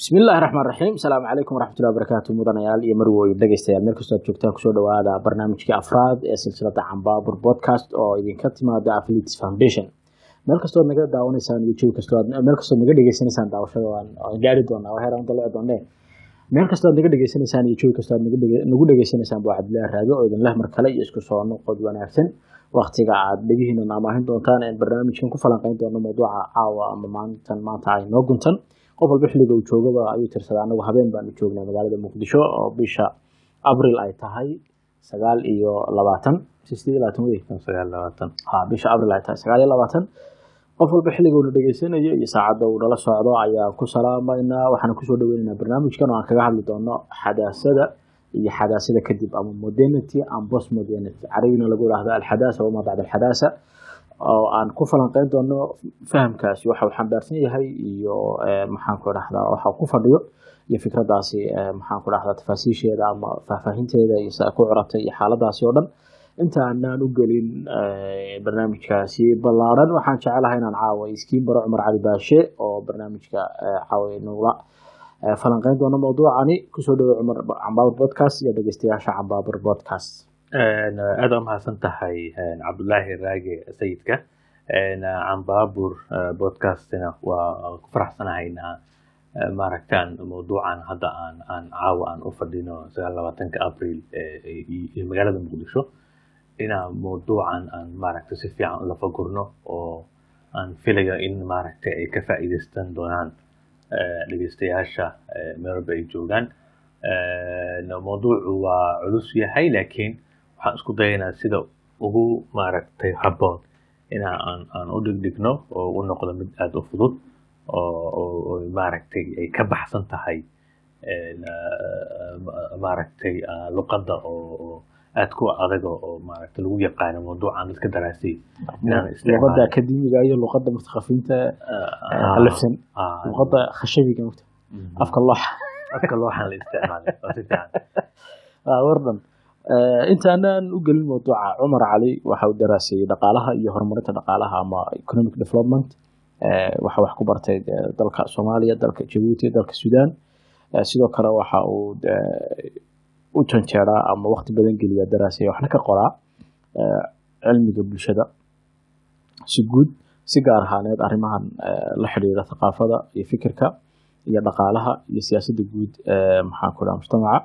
bismillahi raxmaan raxiim asalaamu calaykum waraxmatullahi wabarakaatu mudanayaal iyo marwooyin dhegeystayaal meel kastoo aad joogtaan ku soo dhawaada barnaamijkii afraad ee silsilada cambaabur podcast oo idinka timaada affiliates foundation. Meel kastoo naga daawanaysaan iyo joog meel kastoo naga dhegeysanaysaan daawashada gaari doonaa waa heeraan dalaci doonee meel kastoo naga dhegeysanaysaan iyo joog nagu dhegeysanaysaan baa cabdillahi raage oo idin mar kale iyo isku soo noqod wanaagsan. Waktiga aad dhegihiina naamaahin doontaan een barnaamijkan ku falanqeyn doono mawduuca caawa ama maalintan maanta ay noo guntan qof walba xilliga uu joogaba ayuu tirsadaa. Anagu habeen baanu joognaa magaalada muqdisho oo bisha abril ay tahay sagaal iyo labaatan. Bisha abril ay tahay sagaal iyo labaatan. Qof walba xilliga uuna dhegeysanayo iyo saacadda uu nala socdo ayaan ku salaamaynaa. Waxaan ku soo dhaweynaynaa barnaamijkan oo aan kaga hadli doono xadaasada iyo xadaasada kadib ama modernity and post modernity carabina lagu yidhaahdo alxadaasa wama bacda alxadaasa oo aan ku falanqeyn doono fahamkaasi waxa uu xambaarsan yahay iyo maxaanku dhahdaa waxa ku fadhiyo iyo fikradaasi maxaanku dhahdaa tafaasiisheeda ama faahfaahinteeda iyo sida ku curatay iyo xaaladaasi oo dhan. Inta aanaan u gelin barnaamijkaasi ballaaran waxaan jecelahay inaan caawa iskiin baro cumar cali baashe oo barnaamijka caawa nuula falanqeyn doono mawduucani ku soo dhawo cumar cambaabur podcast iyo dhegeystayaasha cambaabur podcast aada u mahadsan tahay cabdullaahi raage sayidka. Cambaabur podcastina waa ku faraxsanahayna maaragtaan mawduucan hadda aan aan caawa aan u fadhino sagaal labaatanka abril iyo magaalada muqdisho. Inaan mawduucan aan maaragta si fiican ula fagurno oo aan filayo in maaragtay ay ka faa'iidaystan doonaan dhegeystayaasha meelba ay joogaan. Mawduucu waa culus yahay laakiin waxaan isku dayaynaa sida ugu maaragtay habboon ina aan u dhigdhigno oo u noqdo mid aada u fudud oo maaragtay ay ka baxsan tahay maaragtay luqadda oo aad ku adag oo maaragtay lagu yaqaano mawduucan dadka daraasay luqadda akademiga iyo luqadda mutaqafiinta alafsan luqadda khashabiga afka looxa. Afka looxan la isticmaalay wardan intaanaan u gelin mawduuca cumar cali waxa uu daraasayey dhaqaalaha iyo horumarinta dhaqaalaha ama economic development. Waxa wax ku bartay dalka soomaaliya dalka jabuuti dalka sudan. Sidoo kale waxa uu u janjeeraa ama waqti badan geliya daraasaya waxna ka qoraa cilmiga bulshada. Si guud si gaar ahaaneed arrimahan la xidhiira thaqaafada iyo fikirka iyo dhaqaalaha iyo siyaasadda guud maxaan ku dhaha mujtamaca.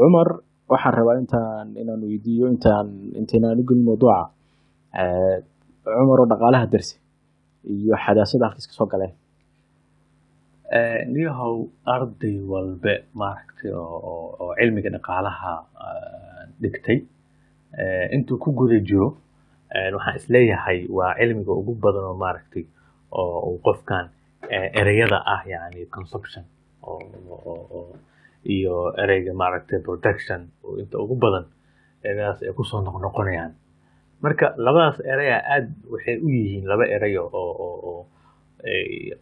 Cumar waxaan rabaa intaan inaan weydiiyo intaan intaynaan u gelin mawduuca cumar oo dhaqaalaha darse iyo xadaasada halkiis ka soo galeen. Niyahow arday walbe maaragtay oo cilmiga dhaqaalaha dhigtay intuu ku guda jiro waxaan is leeyahay waa cilmiga ugu badan oo maaragtay oo qofkan ereyada ah yani consumption iyo ereyga maaragtay production oo inta ugu badan ereyadaas ay ku soo noqnoqonayaan marka labadaas ereya aad waxay u yihiin laba erayo oo oo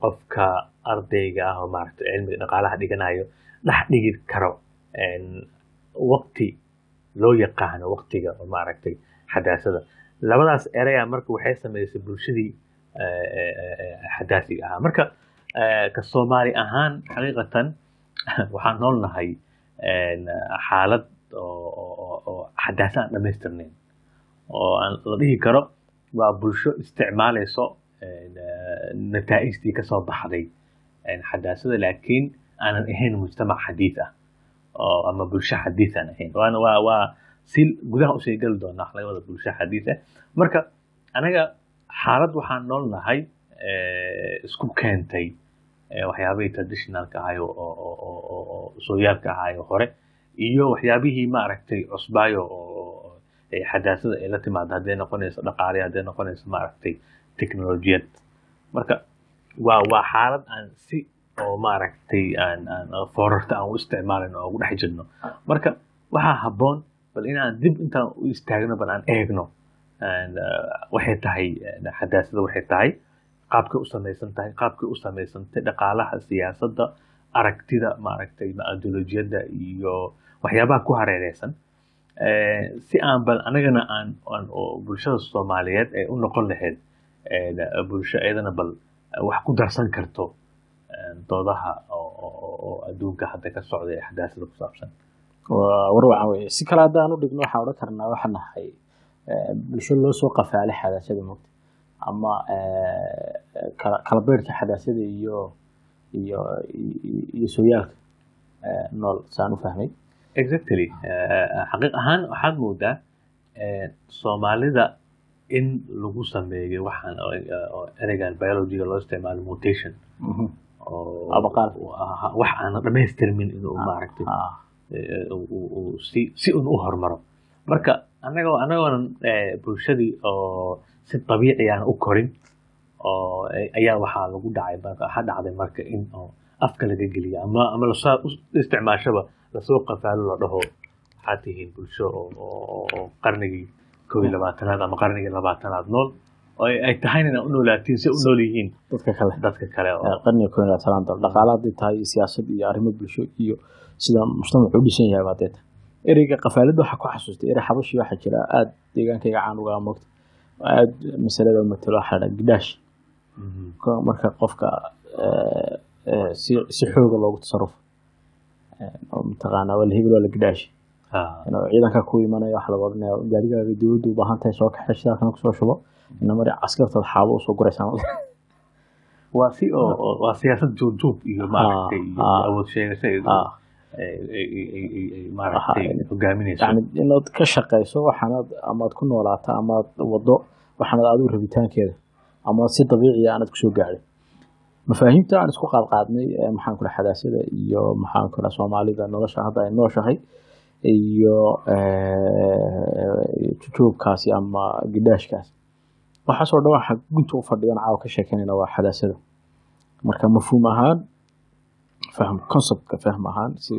qofka ardayga ah oo maaragtay cilmiga dhaqaalaha dhiganayo dhex dhigi karo waqti loo yaqaano waqtiga oo maaragtay xadaasada. Labadaas ereya marka waxay samaysay bulshadii xadaasiga ahaa. Marka ka soomaali ahaan xaqiiqatan waxaan nool nahay xaalad oo xadaasa aan dhamaystirnayn oo aan la dhihi karo waa bulsho isticmaalayso nataa'ijtii ka soo baxday. Xadaasada laakiin aanan ahayn mujtamac xadiid ah oo ama bulsho xadiid aan ahayn. Waana waa waa si gudaha u sii gali doonaa laga wada bulsho xadiid ah marka anaga xaalad waxaan nool nahay isku keentay waxyaabihii traditionalka ahay oo sooyaalka ahayo hore iyo waxyaabihii maaragtay cusbaayo oo xadaasada ay la timaado hadday noqonayso dhaqaale hadday noqonayso maaragtay technolojiyad marka waa waa xaalad aan si oo maaragtay aan aan foorarta aan u isticmaalin oo ugu dhex jirno. Marka waxaa habboon bal inaan dib intaan u istaagno bal aan eegno waxay tahay xadaasada waxay tahay qaabkay u samaysan tahay qaabkay u samaysantay dhaqaalaha siyaasadda aragtida maaragtay ideolojiyadda iyo waxyaabaha ku hareereysan si aan bal anagana aan oo bulshada soomaaliyeed ay u noqon lahayd bulsho iyadana bal wax ku darsan karto doodaha oo adduunka hadda ka socda ee xadaasada ku saabsan. Waa war wacan weye si kale haddaan u dhigno waxaan odhan karnaa waxaan nahay eh, bulsho loo soo qafaalay xadaasada mogta ama eh, kala beerka xadaasada iyo iyo iyo- sooyaalka eh, nool saan u fahmay. Exactly. Eh, xaqiiq ahaan waxaad moodaa soomaalida in lagu sameeyo waxaan ereygan biologyga loo isticmaalo mutation. Ah- wax aan dhamaystirmin inuu maaragtay Ah, uu si si un u hormaro. Marka anagoo anagoonan eh, bulshadii oo si dabiici aan u korin oo eh, ayaa waxaa lagu dhacay waxaa dhacday marka in oo afka laga geliyo. Ama ama la soo u isticmaashaba la soo qafaalo la dhaho waxaad tihiin bulsho oo qarnigii kow iyo labaatanaad ama qarnigii labaatanaad nool oo ay ay tahayna inaa u noolaatiin si u nool yihiin dadka kale. Dadka kale oo. Qarniga iyo labaatanaad dal dhaqaale hadday tahay iyo siyaasad iyo arrimo bulsho iyo sida mujtamacu u dhisan yahay baadee tahay ereyga qafaalada waxaa ku xasuustay erey xabashi waxaa jira aada deegaankayga caan uga moogta aada masalada matalo waxaa la dhaha gidaash Mhm. marka qofka eh, eh, si xooga loogu tasarufo Eh, mataqaanaa waa la hebel waa la gidaashi Ah. ciidanka ku imanaya waxa laga odhanaya gaarigaaga dowladdu u baahan tahay soo kaxay shidaalkana ku soo shubo ina mari caskartood xaabo u soo guraysaan waa si oo waa siyaasad juubjuub iyo maaragtay iyo ah. awood sheegasho Ah. inaad ka shaqayso waxaanaad amaad ku noolaato amaad wado waxaanaad adigu rabitaankeeda ama si dabiiciya aanad ku soo gaadhin mafaahiimta aan isku qaadqaadnay maxaan kula xadaasada iyo maxaan kula soomaalida nolosha hadda ay nooshahay iyo jujuubkaasi ama gidhaashkaas waxaasoo dhan waxa gunta u fadhiyan caawa ka sheekeynayna waa xadaasada marka mafhuum ahaan fahm conceptka fahm ahaan si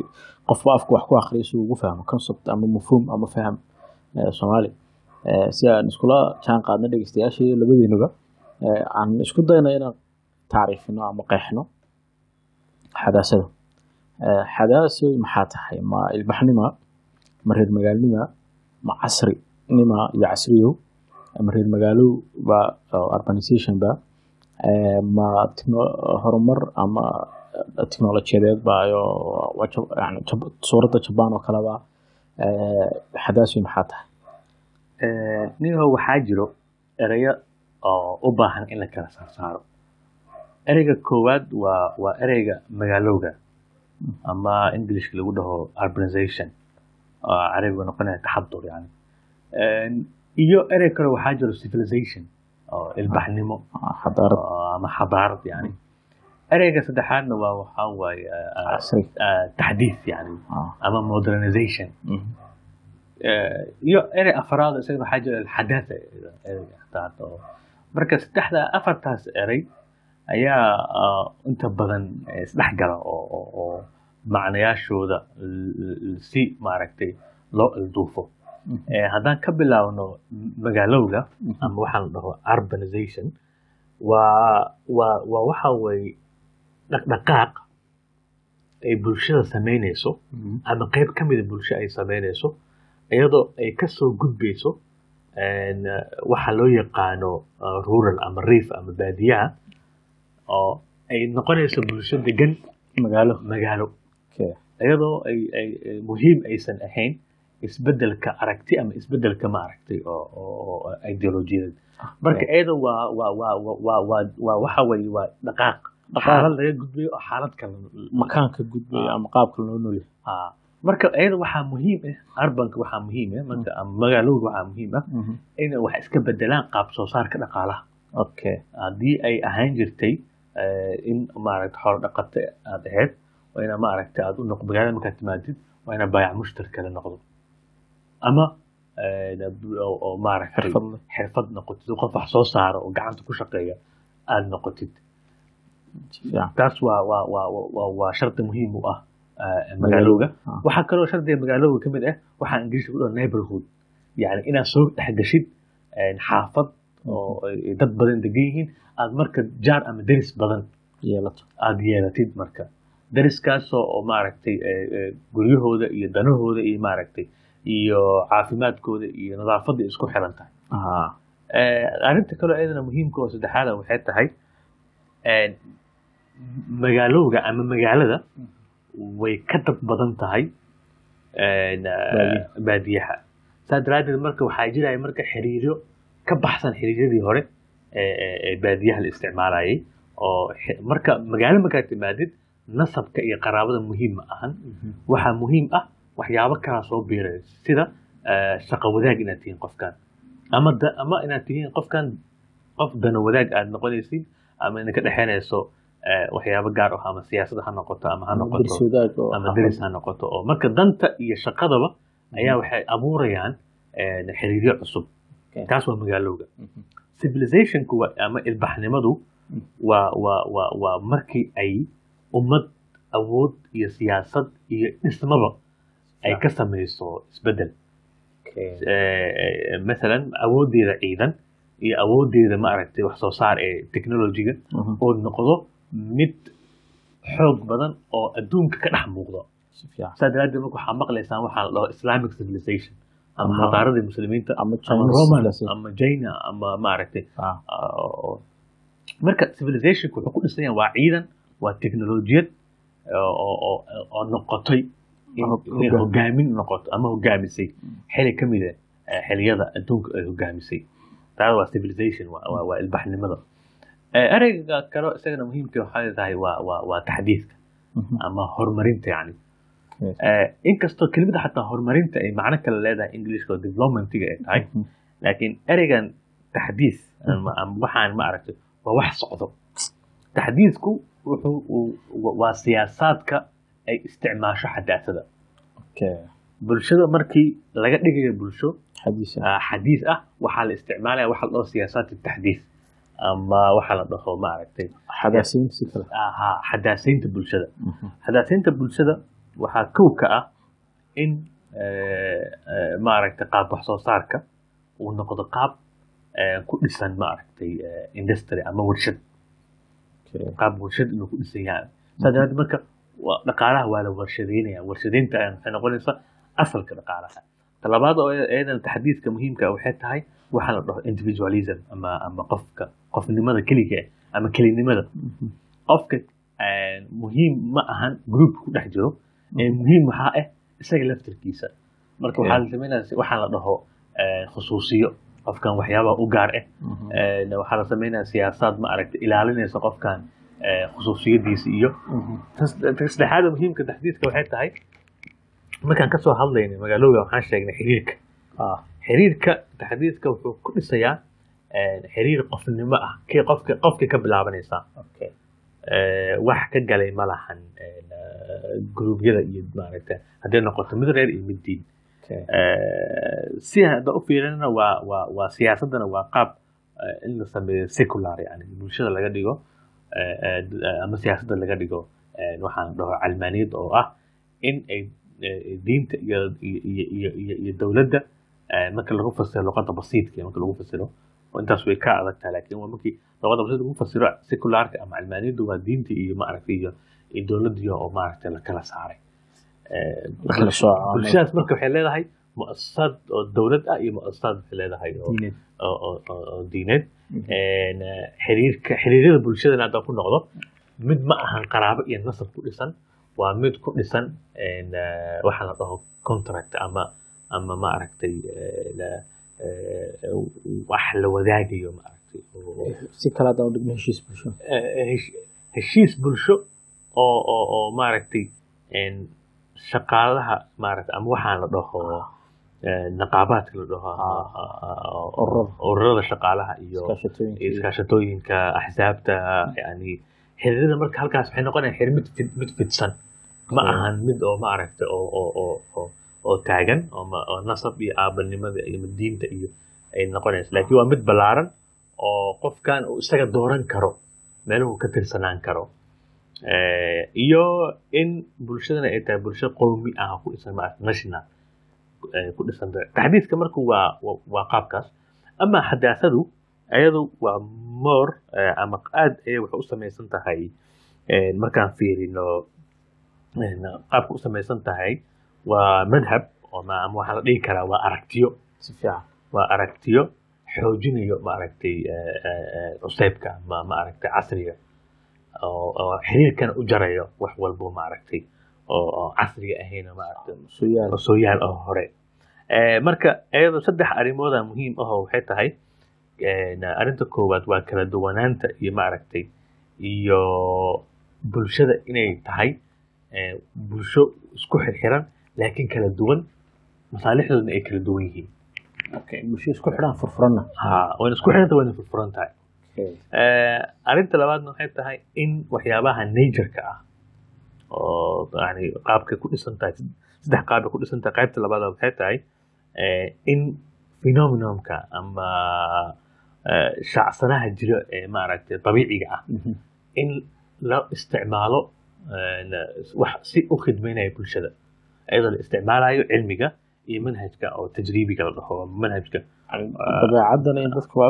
qofba afku wax ku akriyo si ugu fahmo concept ama mafhuum ama fahm soomaali si aan iskula jaan qaadno dhegeystayaashii labadeenuba aan isku dayno inaan tacriifino ama qeexno xadaasada xadaasay maxaa tahay ma ilbaxnima ma reer magaalnima ma casrinima iyo casriyow ma reer magaalow ba urbanization ba ma horumar ama teknolojiyadeed ba iyo waa jab- yani jab- suuradda jabaan oo kaleba eh, xadaasay maxaa tahay? Eh, ninho waxaa jiro ereyo oo u baahan in la kala saarsaaro. Ereyga koowaad waa waa ereyga magaalowga ama englishka lagu dhaho urbanization. Carabiga noqonaya taxadur yani. Eh, iyo erey kale waxaa jiro civilization oo ilbaxnimo Ah, ama xadaarad yani ereyga saddexaadna waa waxaa waaye eh, casri. eh, taxdiis yani Ah, ama modernization. Mhm. Eh, iyo erey afraad isaga waxaa jira alxadaatha ereyga xadaatha oo marka saddexda afartaas erey ayaa ah, inta badan eh, isdhex gala oo oo- oo macnayaashooda si maaragtay loo ilduufo. Mhm. Eh, haddaan ka bilaabno magaalowga ama waxaan la dhaho urbanization waa waa waa waxa weeye dhaqdhaqaaq ay bulshada samaynayso ama qeyb ka mida bulsho ay samaynayso iyadoo ay ka soo gudbayso waxa loo yaqaano rural ama reef ama baadiyaha oo ay noqonayso bulsho degan magaalo magaalo iyadoo ay muhiim aysan ahayn isbeddelka aragti ama isbeddelka ma aragtay oo ideolojiyadeed marka iyada waa waa waa waa waa waxa weye waa dhaqaaq xaalad laga gudbayo makaanka gudbaya ama qaabka loo nool yahay Ah, marka iyada waxaa muhiim ah urbanka waxaa muhiim ah marka ama magaalowga waxaa muhiim ah inay wax iska bedelaan qaab soo saarka dhaqaalaha. Okay haddii ay ahaan jirtay eh, in maaragta xoolo dhaqate aad ahayd waa ina maaragta aad u noq magaalada markaad timaadid waa ina baayac mushtar kale noqdo. Ama eh, oo maaragtay xirfad noqotid qof wax soo saaro oo gacanta ku shaqeeya aad noqotid taas waa waa shardi muhiim u ah eh, magaalowga Ah. waxaa kaloo shardiga magaalowga ka mid ah waxaa ingiriiska ku dhaho neighborhood. Yani inaad soo dhex gashid een, xaafad oo ay dad badan degan yihiin aad marka jaar ama deris badan yeelato. aad yeelatid marka. Deriskaasoo oo maaragtay eh, eh, guryahooda iyo danahooda iyo maaragtay iyo caafimaadkooda iyo nadaafadda isku xiran tahay Ah, Eh, arrinta kaloo iyadana muhiimka oo saddexaada waxay tahay magaalowga ama magaalada way ka dad badan tahay baadiyaha. saa daraaddeed marka waxaa jiraya marka xiriiryo ka baxsan xiriiryadii hore ee baadiyaha la isticmaalayay oo marka magaalo markaad timaadid nasabka iyo qaraabada muhiim ma ahan. Waxaa muhiim ah waxyaabo kalaa soo biiraya sida shaqo wadaag inaad tihiin qofkan ama ama inaad tihiin qofkan qof dana wadaag aad noqonaysid ama ina ka dhexeynayso waxyaabo gaar ah ama siyaasada ha noqoto ama ha noqoto ama deris ha noqoto oo marka danta iyo shaqadaba ayaa waxay abuurayaan xiriiryo cusub. Taas waa magaalowga. Civilizationku ama ilbaxnimadu waa waa waa waa markii ay ummad awood iyo siyaasad iyo dhismaba ay ka samayso isbeddel masalan awoodeeda ciidan iyo awoodeeda maaragtay wax soo saar ee technologyga oo noqdo mid xoog badan oo adduunka ka dhex muuqdo. Saa daraaddeed marka waxaa maqlaysaan waxaa la dhaho islamic civilization ama xadaaradii muslimiinta ama roman ama china ama maaragtay marka civilizationku wuxuu ku dhisan yahay waa ciidan waa technolojiyad oo noqotay inay hogaamin noqoto ama hogaamisay. Xili ka mida xiliyada adduunka ay hogaamisay taas waa civilization waa ilbaxnimada ereyga kale isagana muhiimka waxay tahay waa taxdiidka ama horumarinta yani. Inkastoo kelimada xataa horumarinta ay macno kale leedahay englishka oo developmentiga ay tahay laakiin ereygan taxdiis waxaan ma aragtay waa wax socdo. Taxdiidku wuxuu waa siyaasaadka ay isticmaasho xadaasada bulshada markii laga dhigayo bulsho xadiis ah. waxaa la isticmaalaya waxa la dhaho siyaasaat taxdiis ama waxa la dhaho maaragtay xadaasaynta bulshada. Xadaasaynta bulshada waxaa kow ka ah in maaragtay qaab wax soo saarka uu noqdo qaab ku dhisan maaragtay industry ama warshad. Qaab warshad inuu ku dhisan yahay. Saa daraadeed marka dhaqaalaha waa la warshadeynaya warshadeynta waxay noqonaysaa asalka dhaqaalaha. Talabaad oo iyadana taxdiidka muhiimka waxay tahay waxaa la dhaho individualism ama ama qofka qofnimada keliga ama kelinimada. Qofka muhiim ma ahan groupka ku dhex jiro. Muhiim waxaa ah isaga laftirkiisa. Marka waxaa la sameynaya waxaa la dhaho khusuusiyo. Qofkan waxyaabaha u gaar ah waxaa la sameynaya siyaasaad ma aragta ilaalinaysa qofkan khusuusiyadiisa iyo. Saddexaada muhiimka taxdiidka waxay tahay markaan ka soo hadlaynay magaalooga waxaan sheegnay xiriirka. Xiriirka taxdiidka wuxuu ku dhisayaa xiriir qofnimo ah. Kii qofka qofkii ka bilaabanaysaa wax ka galay ma lahan gruubyada iyo maaragta hadday noqoto mid reer iyo mid diin. Si hadda u fiirinana waa waa waa siyaasadana waa qaab in la sameeyo secular yani bulshada laga dhigo ama siyaasadda laga dhigo waxaan dhaho calmaaniyad oo ah in ay diinta iyo iyo iyo dowladda marka lagu fasiro luqadda basiidka marka lagu fasiro intaas way ka adag tahay laakiin waa markii luqadda basiidka lagu fasiro secularka ama calmaaniyaddu waa diinta iyo maaragtay iyo dowladdiyo oo maaragtay la kala saaray bulshadaas marka waxay leedahay muasasad oo dowlad ah iyo muasasad waxay leedahay oo diineed xiriirka xiriiryada bulshadana hadda ku noqdo mid ma ahan qaraabo iyo nasab ku dhisan waa mid ku dhisan waxa la dhaho contract ama ama maaragtay wax la wadaagayo maaragtay si kale haddaan udhigno heshiis bulsho heshiis bulsho oo oo oo maaragtay shaqaalaha maaragtay ama waxaan la dhaho naqaabaadka la dhaho ururada shaqaalaha iyo iskaashatooyinka axsaabta yani xiriirada marka halkaas waxay noqonayaan xiriir mid mid fidsan ma ahan mid oo maaragtay oo oo oo oo taagan oo nasab iyo aabanimada iyo diinta iyo ay noqonaysa laakiin waa mid ballaaran oo qofkan uu isaga dooran karo meeluhu ka tirsanaan karo. Iyo in bulshadana ay tahay bulsho qowmi ah ku dhisan national ku dhisan taxdiidka marka waa waa qaabkaas. Ama xadaasadu ayadu waa more ama aad ayay waxay u samaysan tahay. Markaan fiirino qaabka u samaysan tahay waa madhab waxaa la dhihi karaa waa aragtiyo. Si fiican. Waa aragtiyo xoojinayo maaragtay cuseybka ama maaragtay casriga oo xiriirkana u jarayo wax walbo maaragtay oo casriga ahayna maaragtay oo hore. Eh, marka iyadoo saddex arrimooda muhiim ah oo waxay tahay arrinta koowaad waa kala duwanaanta iyo maaragtay iyo bulshada inay tahay eh, bulsho isku xirxiran laakiin kala duwan masaalixdoodna ay kala duwan yihiin isku xidhan furfuranna ha wayna isku xiranta wayna furfuran tahay okay. arrinta labaadna waxay tahay in waxyaabaha nature-ka ah oo yani qaabkay ku dhisan tahay saddex qaabay ku dhisan tahay qaybta labaad waxay tahay in phenomenomka ama shaacsanaha jira ee maaragtay dabiiciga ah in la isticmaalo wax si u khidmaynaya bulshada iyadoo la isticmaalayo cilmiga iyo manhajka oo tajriibiga la dhaho manhajka dabeecadana in dadka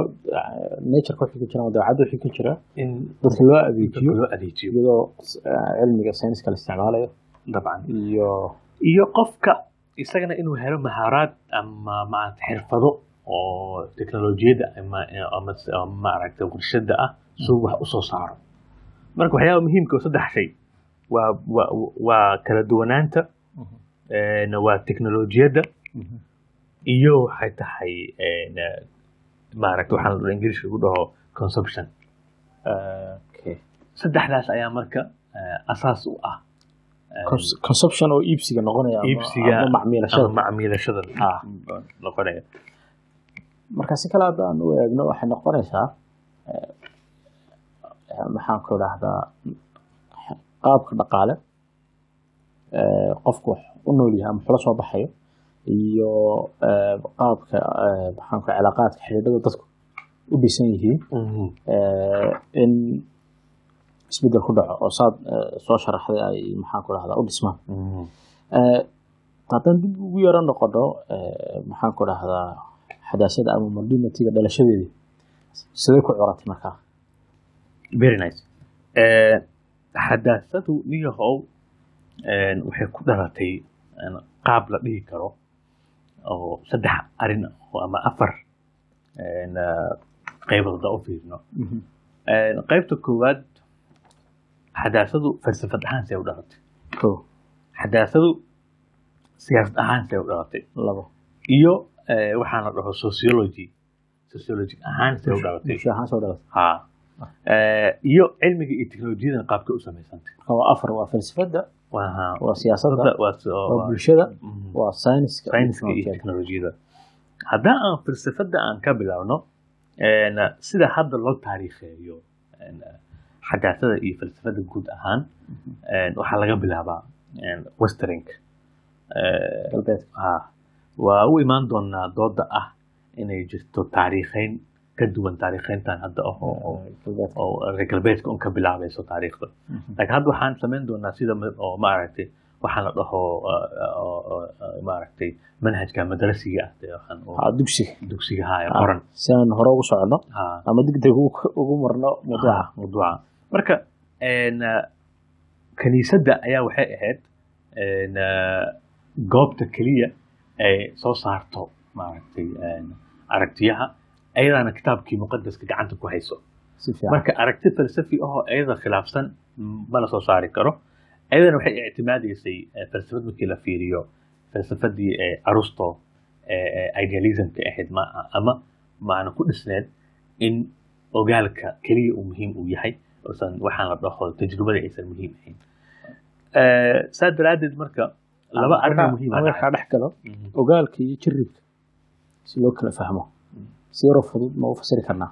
nature wixii ku jira ama dabeecadda wixii ku jira in dadka loo adeejiyo loo adeejiyo iyadoo cilmiga sayniska la isticmaalayo dabcan iyo iyo qofka isagana inuu helo mahaaraad ama maaragta xirfado oo teknolojiyadda ama ama maaragta warshada ah suu wax u soo saaro marka waxyaaba muhiimka saddex shay waa waa waa kala duwanaanta waa teknolojiyadda. Iyo waxay tahay maaragta waxaan la ingiriiska lagu dhaho consumption. Saddexdaas ayaa marka asaas u ah. Cons- consumption oo iibsiga noqonaya ama- iibsiga macmiilashada. Ah. noqonaya. Marka si kale haddaan u eegno waxay noqonaysaa maxaan ku idhaahdaa qaabka dhaqaale qofku wax u nool yahay ama xula soo baxayo iyo eh, qaabka eh, maxaan ku cilaaqaadka xidhiidhada dadku u dhisan yihiin eh, in isbeddel ku dhaco oo saad eh, soo sharaxday ay maxaan ku idhahdaa u dhismaan. Eh, haddaan dib ugu yaro noqono eh, maxaan ku dhahdaa xadaasada ama modernitiga dhalashadeedii. Sidee ku curatay markaa? Very nice. Eh, xadaasadu niyahow een, waxay ku dhalatay qaab la dhihi karo oo saddex arrin ama afar qaybood u fiirino Een, qaybta koowaad xadaasadu falsafad ahaan see u dhalatay. Xadaasadu siyaasad ahaan see u dhalatay. Labo. Iyo eh, waxaan la dhaho sociology. Sociology ahaan see u dhalatay. ha. Eh, iyo cilmiga iyo teknolojiyadana qaabka u samaysantay afar waa falsafada waa siyaasadda waa bulshada Mhm. waa sayniska iyo teknolojiyada. Haddii aan falsafada aan ka een, sida hadda loo taariikheeyo xadaasada iyo falsafada guud ahaan een, waxaa laga bilaabaa westernk waa u imaan doonaa dooda ah inay jirto taariikheyn ka duwan taariikheyntan hadda ah oo reer galbeedka un ka bilaabayso taariikhda laakiin hadda waxaan samayn doonaa sida oo maaragtay waxaan la dhaho maaragtay manhajka madrasiga ah dugsiga dugsiga haya qoran si aan hore ugu socono ha ama degdeg ugu marno mawduuca mawduuca marka kaniisadda ayaa waxay ahayd goobta keliya ay soo saarto maaragtay aragtiyaha ayadaana kitaabkii muqadaska gacanta ku hayso marka aragti falsafi ahoo iyada khilaafsan ma la soo saari karo iyadana waxay ictimaadaysay falsafad markii la fiiriyo falsafadii arusto idealismka ahayd ma ama maana ku dhisneed in ogaalka keliya uu muhiim uu yahay oosan waxaan la dhaho tajrubada aysan muhiim ahayn saa daraaddeed marka laba arrin muhiim ah dhex galo ogaalka iyo jiribka si loo kala fahmo si yaroo fudud ma u fasiri karnaa.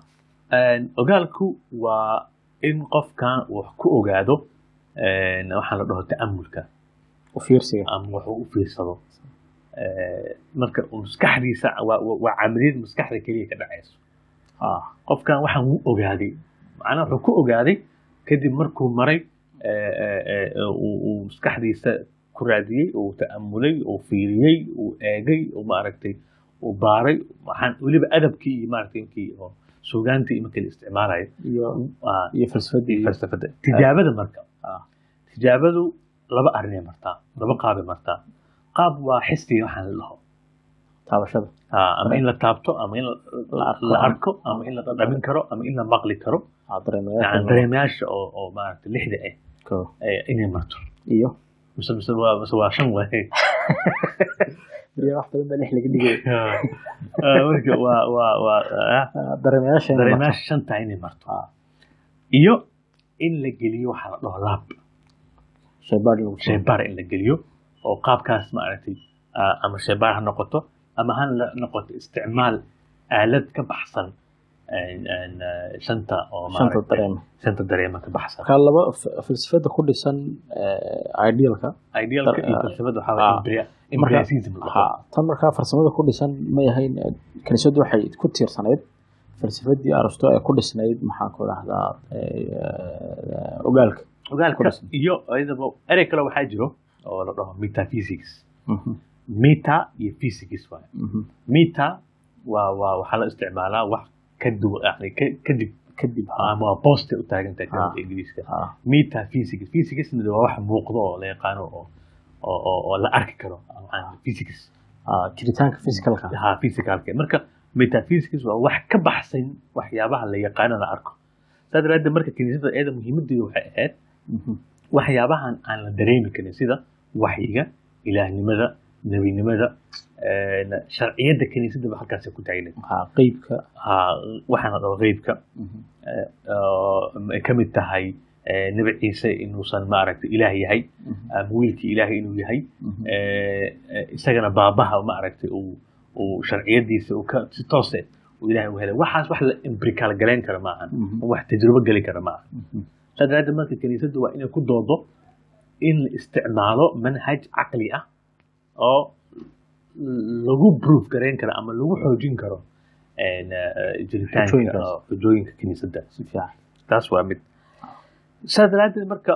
Ogaalku waa in qofkan wax ku ogaado een, waxaan la dhaho ta'amulka u fiirsiga. Ama wax u fiirsado. Marka maskaxdiisa waa camaliyad maskaxda keliya ka dhacayso. Ah. Qofkan waxaan wuu ogaaday macnaha wuxuu ku ogaaday kadib markuu maray uu maskaxdiisa ku raadiyey uu ta'amulay uu fiiriyey uu eegay maaragtay uu baaray waxaan weliba adabkii iyo maaragtay inkii oo suugaantii markii la isticmaalayo iyo falsafadii. tijaabada marka. Ah. tijaabadu laba arrinay martaa laba qaabay martaa. Qaab waa xisbiga waxaan la dhaho taabashada. Ah, ama in la taabto ama in la- arko. ama in la dhadhamin karo ama in la maqli karo. Ah, dareemayaasha. Oo oo maaragtay lixda ah inay marto. Iyo? Mise mise waa shan waaye iyo wax badan baa lix laga dhigay Ah, ah, Ah, dareemayaasha shanta inay marto. Iyo in la geliyo waxaa la dhaho laab shaybaar in la geliyo oo qaabkaas maaragtay ah, ama shaybaar ha noqoto ama ha noqoto isticmaal aalad ka baxsan shanta oo shanta dareema shanta dareema ka baxsan marka laba falsafada ku dhisan eh, idealka. Idealka iyo falsafada waxaa ah, ha tan markaa farsamada ku dhisan may ahayn eh, kaniisadu waxay ku tiirsanayd. Falsafadii aristo ee ku dhisnayd maxaan ku dhahdaa eh, ogaalka ogaalka iyo iyadaba erey kale waxaa jiro oo la dhaho metaphysics. Mhm, meta iyo physics waaye mhm. meta waa waa waxaa la isticmaalaa wax kadib kadib poste u taagan tahay Ah. ingiriiska. Ah, meta physics physicsna waa wax muuqdo oo la yaqaano oo la arki karo. Physics ah, jiritaanka physicalka ha physicalka marka metaphysics waa wax ka baxsan waxyaabaha la yaqaano la arko. Saa daraaddeed marka kiniisada eeda muhiimadeedu waxay ahayd Mhm, waxyaabahan aan la dareemi karin sida waxyiga ilaahnimada nebinimada een, sharciyadda kiniisadaba halkaasay ku taagneed ha, qeybka waxaana dhaho qeybka mhm, eh, ay ka mid tahay eh, nebi ciise inuusan maaragtay ilaah yahay mhm, ama wiilkii ilaahay inuu yahay. Mhm. eh, eh, isagana baabaha maaragtay uu sharciyadiisa si toose uu ilaahay u helay. Waxaas wax la imbrikal galayn kara maahan wax tajrubo geli kara maaha Mhm. saa daraaddeed marka kiniisaddu waa inay ku doodo in la isticmaalo manhaj caqli ah oo lagu proof garayn karo ama lagu xoojin karo eh, jiritaanka xujooyinka kiniisadda taas waa mid. Saa daraaddeed marka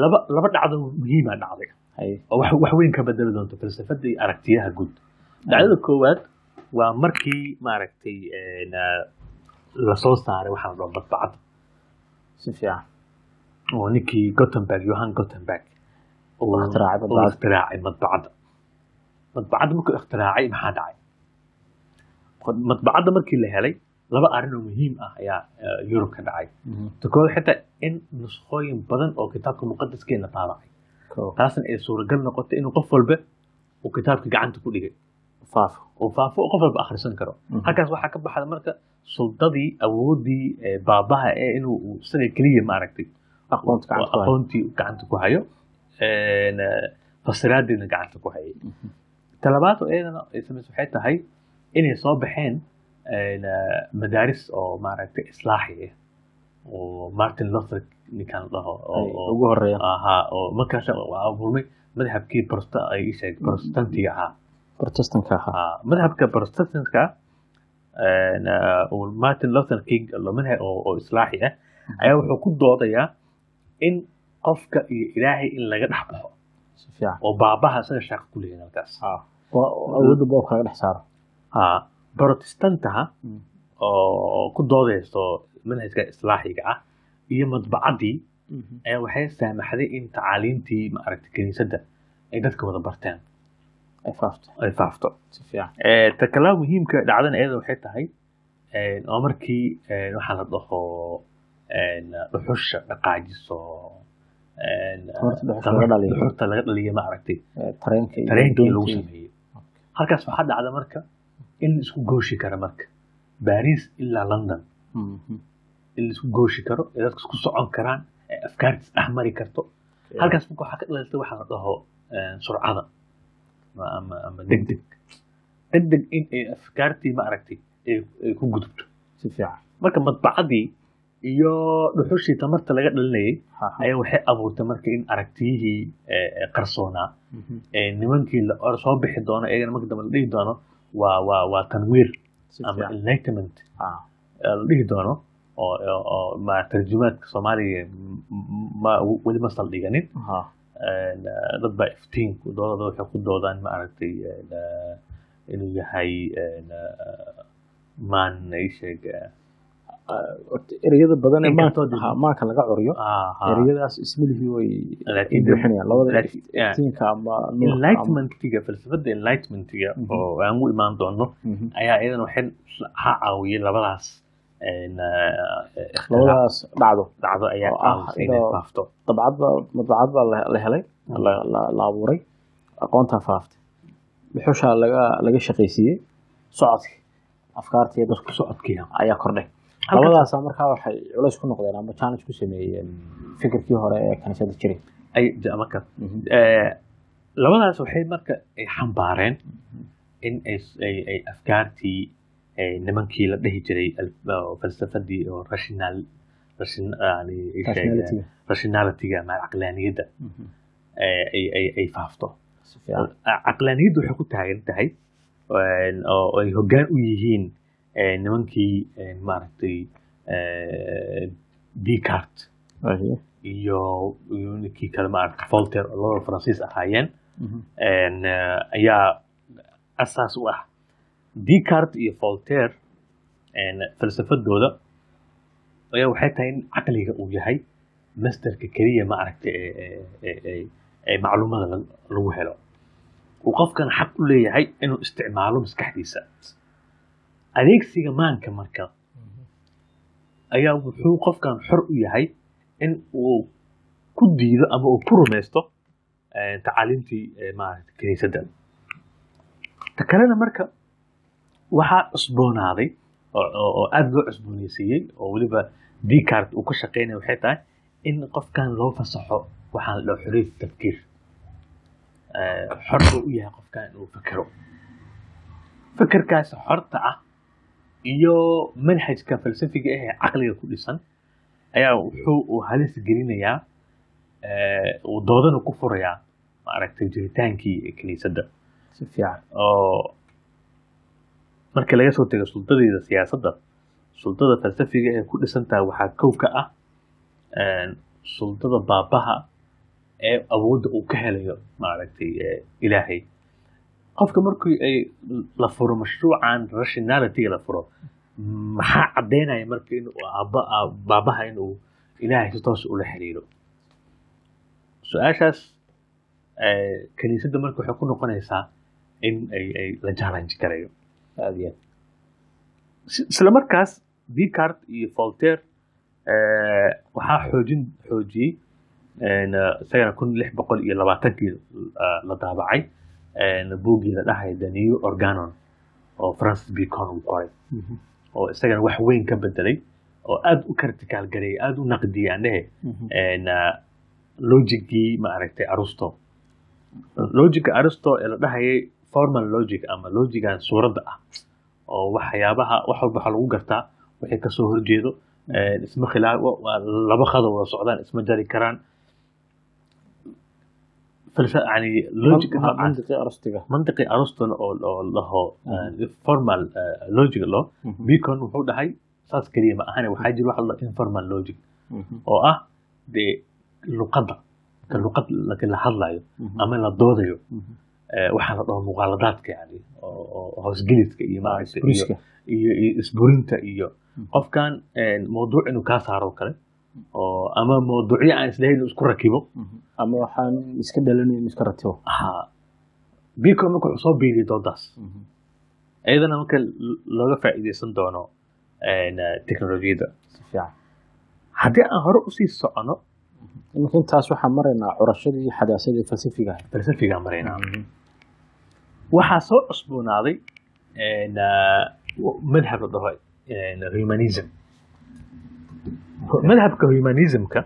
laba laba dhacdo muhiima dhacday. Hay. Oo wax weyn ka bedeli doonto falsafada iyo aragtiyaha guud. Dhacdada koowaad waa markii maaragtay eh, la soo saaray waxaa la badbacad si fiican. Oo ninkii Gothenburg Johan Gothenburg. Uu ikhtiraacay madbacadda madbacadda markuu ikhtiraacay maxaa dhacay madbacadda markii la helay laba arrin oo muhiim ah ayaa Yurub ka dhacay ta koowaad xitaa in nuskhooyin badan oo kitaabka muqadaskeena taabacay taasna ay suuragal noqotay inuu qof walba uu kitaabka gacanta ku dhigay faafo oo faafo oo qof walba akhrisan karo halkaas waxaa ka baxda marka suldadii awoodii baabaha ee inuu uu isaga keliya maaragtay aqoontii gacanta ku hayo een, fasiraadiina gacanta ku hayay. Talabaad oo iyadana samayso waxay tahay inay soo baxeen een, madaaris oo maaragtay islaaxi ah oo martin luther ninkan la dhaho ugu horreeya ahaa oo markaas waa abuurmay madhabkii prosta ay ii sheeg protestantiga ahaa protestanka ahaa Ah, madhabka protestantka martin luther king madhab oo islaaxi ah ayaa wuxuu ku doodayaa in qofka iyo ilaahay in laga dhex baxo oo baabaha isaga shaqo ku leeyahay halkaas awoodda boobka laga dhex saaro. Ah, protestantaha Mm. oo ku doodayso manhajka islaaxiga ah iyo madbacaddii ayaa waxay saamaxday in tacaaliintii maaragtay kiniisadda ay dadka wada barteen. Ay faafto. Eh, ta kale muhiimka dhacdana iyada waxay tahay een, oo markii een, waxaa la dhaho dhuxusha dhaqaajiso tamar- laga dhaliyo. maaragtay Eh, tareenkii lagu sameeyey halkaas waxaa dhacda marka in la isku gooshi kara marka. Baris ilaa london. Mhm. in la isku gooshi karo ee dadka isku socon karaan ee afkaarta isdhex mari karto. Halkaas marka waxaa ka dhalatay waxaa la dhaho een, surcada. Ama- ama degdeg degdeg in ay afkaartii maaragtay ay ay ku gudubto. Si fiican. Marka madbacadii iyo dhuxushii tamarta laga dhalinayay Ha, ha. ayaa waxay abuurtay marka in aragtiyihii ee, ee qarsoonaa Mhm. ee nimankii soo bixi doono iyagana marka dambe la dhihi doono waa waa waa tanwiir ama enlightenment. La dhihi doono oo ma tarjumaadka soomaaliga ma weli ma saldhiganin eh, dad baa iftiin ku doodada waxay ku doodaan maaragtay een, eh, inuu yahay eh, maan ii sheeg eh, ereyada badan maanka laga curiyo ereyadaas ismilihii way bixinayaan. Labada ama falsafada enlightenmentiga Mhm. oo aan u imaan doono Mhm. ayaa iyadana waxay ha caawiyay labadaas eh, ikhtilaaf labadaas dhacdo. dhacdo ayaa ah caawisay inay iyadoo- faafto. dabcad baa madbacad baa la la helay Mm. la- abuuray aqoontaa faaftay. Dhuxushaa laga laga shaqaysiiyey socodkii. Afkaartii dadku ku socodkiya ayaa kordhay labadaasa markaa waxay culays ku noqdeen ama challenge ku sameeyeen fikirkii hore ee kaniisada marka eh, labadaas waxay marka ay xambaareen in ay afkaartii eh, nimankii la dhihi jiray falsafadii oo rational ration- yani ii sheeg, Rationality-ga. rationality-ga ama caqlaaniyadda eh, ay faafto. Caqlaaniyaddu waxay ku taagan tahay een, oo ay hoggaan u yihiin eh, nimankii maaragtay Waayo. iyo ninkii kale maaragtay Voltaire oo labada Faransiis ahaayeen een, ayaa asaas u ah Descartes iyo een, falsafadooda ayaa waxay tahay in caqliga uu yahay masdarka keliya maaragtay ee macluumada la- lagu helo uu qofkan xaq u leeyahay inuu isticmaalo maskaxdiisa adeegsiga maanka marka ayaa wuxuu qofkan xor u yahay in uu ku diido ama uu ku rumaysto eh, tacaaliimtii eh, maaragtay kiniisadda. Ta kalena marka waxaa cusboonaaday oo aada loo cusboonaysiiyey oo weliba Descartes uu ka shaqeynaya waxay tahay in qofkan loo fasaxo waxaan la xoriyat tafkiir. Eh, xor uu u yahay qofkan inuu fekero fekerkaas xorta ah iyo manhajka falsafiga ah ee caqliga ku dhisan ayaa wuxuu uu halis gelinayaa eh, uu doodana ku furayaa maaragtay jiritaankii kiniisadda. Si fiican. Oo marka laga soo tego suldadeeda siyaasadda suldada falsafiga ee ku dhisantaha waxaa kow ka ah een, suldada baabaha ee awoodda uu ka helayo maaragtay eh, ilaahay qofka markii ay la furo mashruucan rationality la furo maxaa caddaynaya marka in aa- baabaha inuu ilaahay si toos ula xiriiro? Su'aashaas eh, kiniisadda marka waxay ku noqonaysaa in ay la challenge garayo aad isla markaas Descartes iyo Voltaire eh, waxaa xoojin xoojiyey eh, isagana kun lix boqol iyo labaatankii eh, la daabacay buuggii la dhahay the new organon oo Francis Bacon uu qoray. Mhm. oo isagana wax weyn ka bedelay oo aad u critical gareeyay aad u naqdiyay aan dhehe Mhm. eh, logicgii maaragtay Aristo. Logica Aristo ee la dhahayay formal logic ama logigan suuradda ah oo waxyaabaha wax walba waxaa lagu gartaa waxay ka soo horjeedo. Eh, isma khilaaf laba qado wada socdaan isma jari karaan Man- noocaas mantiqii arastiga mantiqi Aristotle oo laho formal logic lo. Bacon wuxuu dhahay saas keliya ma ahane waxaa jira waxa la informal logic. oo ah dee luqadda marka luqad la hadlayo ama la doodayo waxaa la dhaho muqaaladaadka yani oo oo hoosgelidka iyo maaragtay iyo isburinta iyo qofkan mawduuc inuu kaa saaro kale oo ama mawduucyo aan islehayn isku rakibo. Ama waxaan iska dhalanayn iska ratibo. Ha biko marka wuxuu soo biiriy doodaas Mhm. iyadana marka looga faa'iidaysan doono teknolojiyadda. Haddii aan hore u sii socono intaas waxaan maraynaa curashadii xadaasadii falsafiga. falsafigaan maraynaa. Mhm. waxaa soo cusboonaaday madhab la dhaho humanism. Madhabka humanismka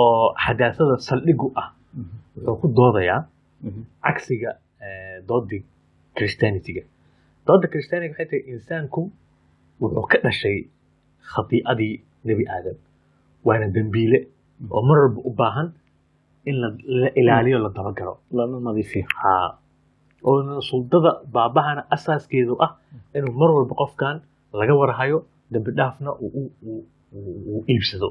oo xadaasada saldhigu ah. Mhm. wuxuu ku doodayaa Mhm. cagsiga eh, doodii christianityga. Dooda christianityga waxay tahay insaanku wuxuu ka dhashay khatiicadii nebi aadam. Waana dembiile oo mar walba u baahan in la la ilaaliyo la dabagalo lana nadiifiyo. Ha oo suldada baabahana asaaskeedu ah inuu mar walba qofkan laga warhayo dembi dhaafna uu iibsado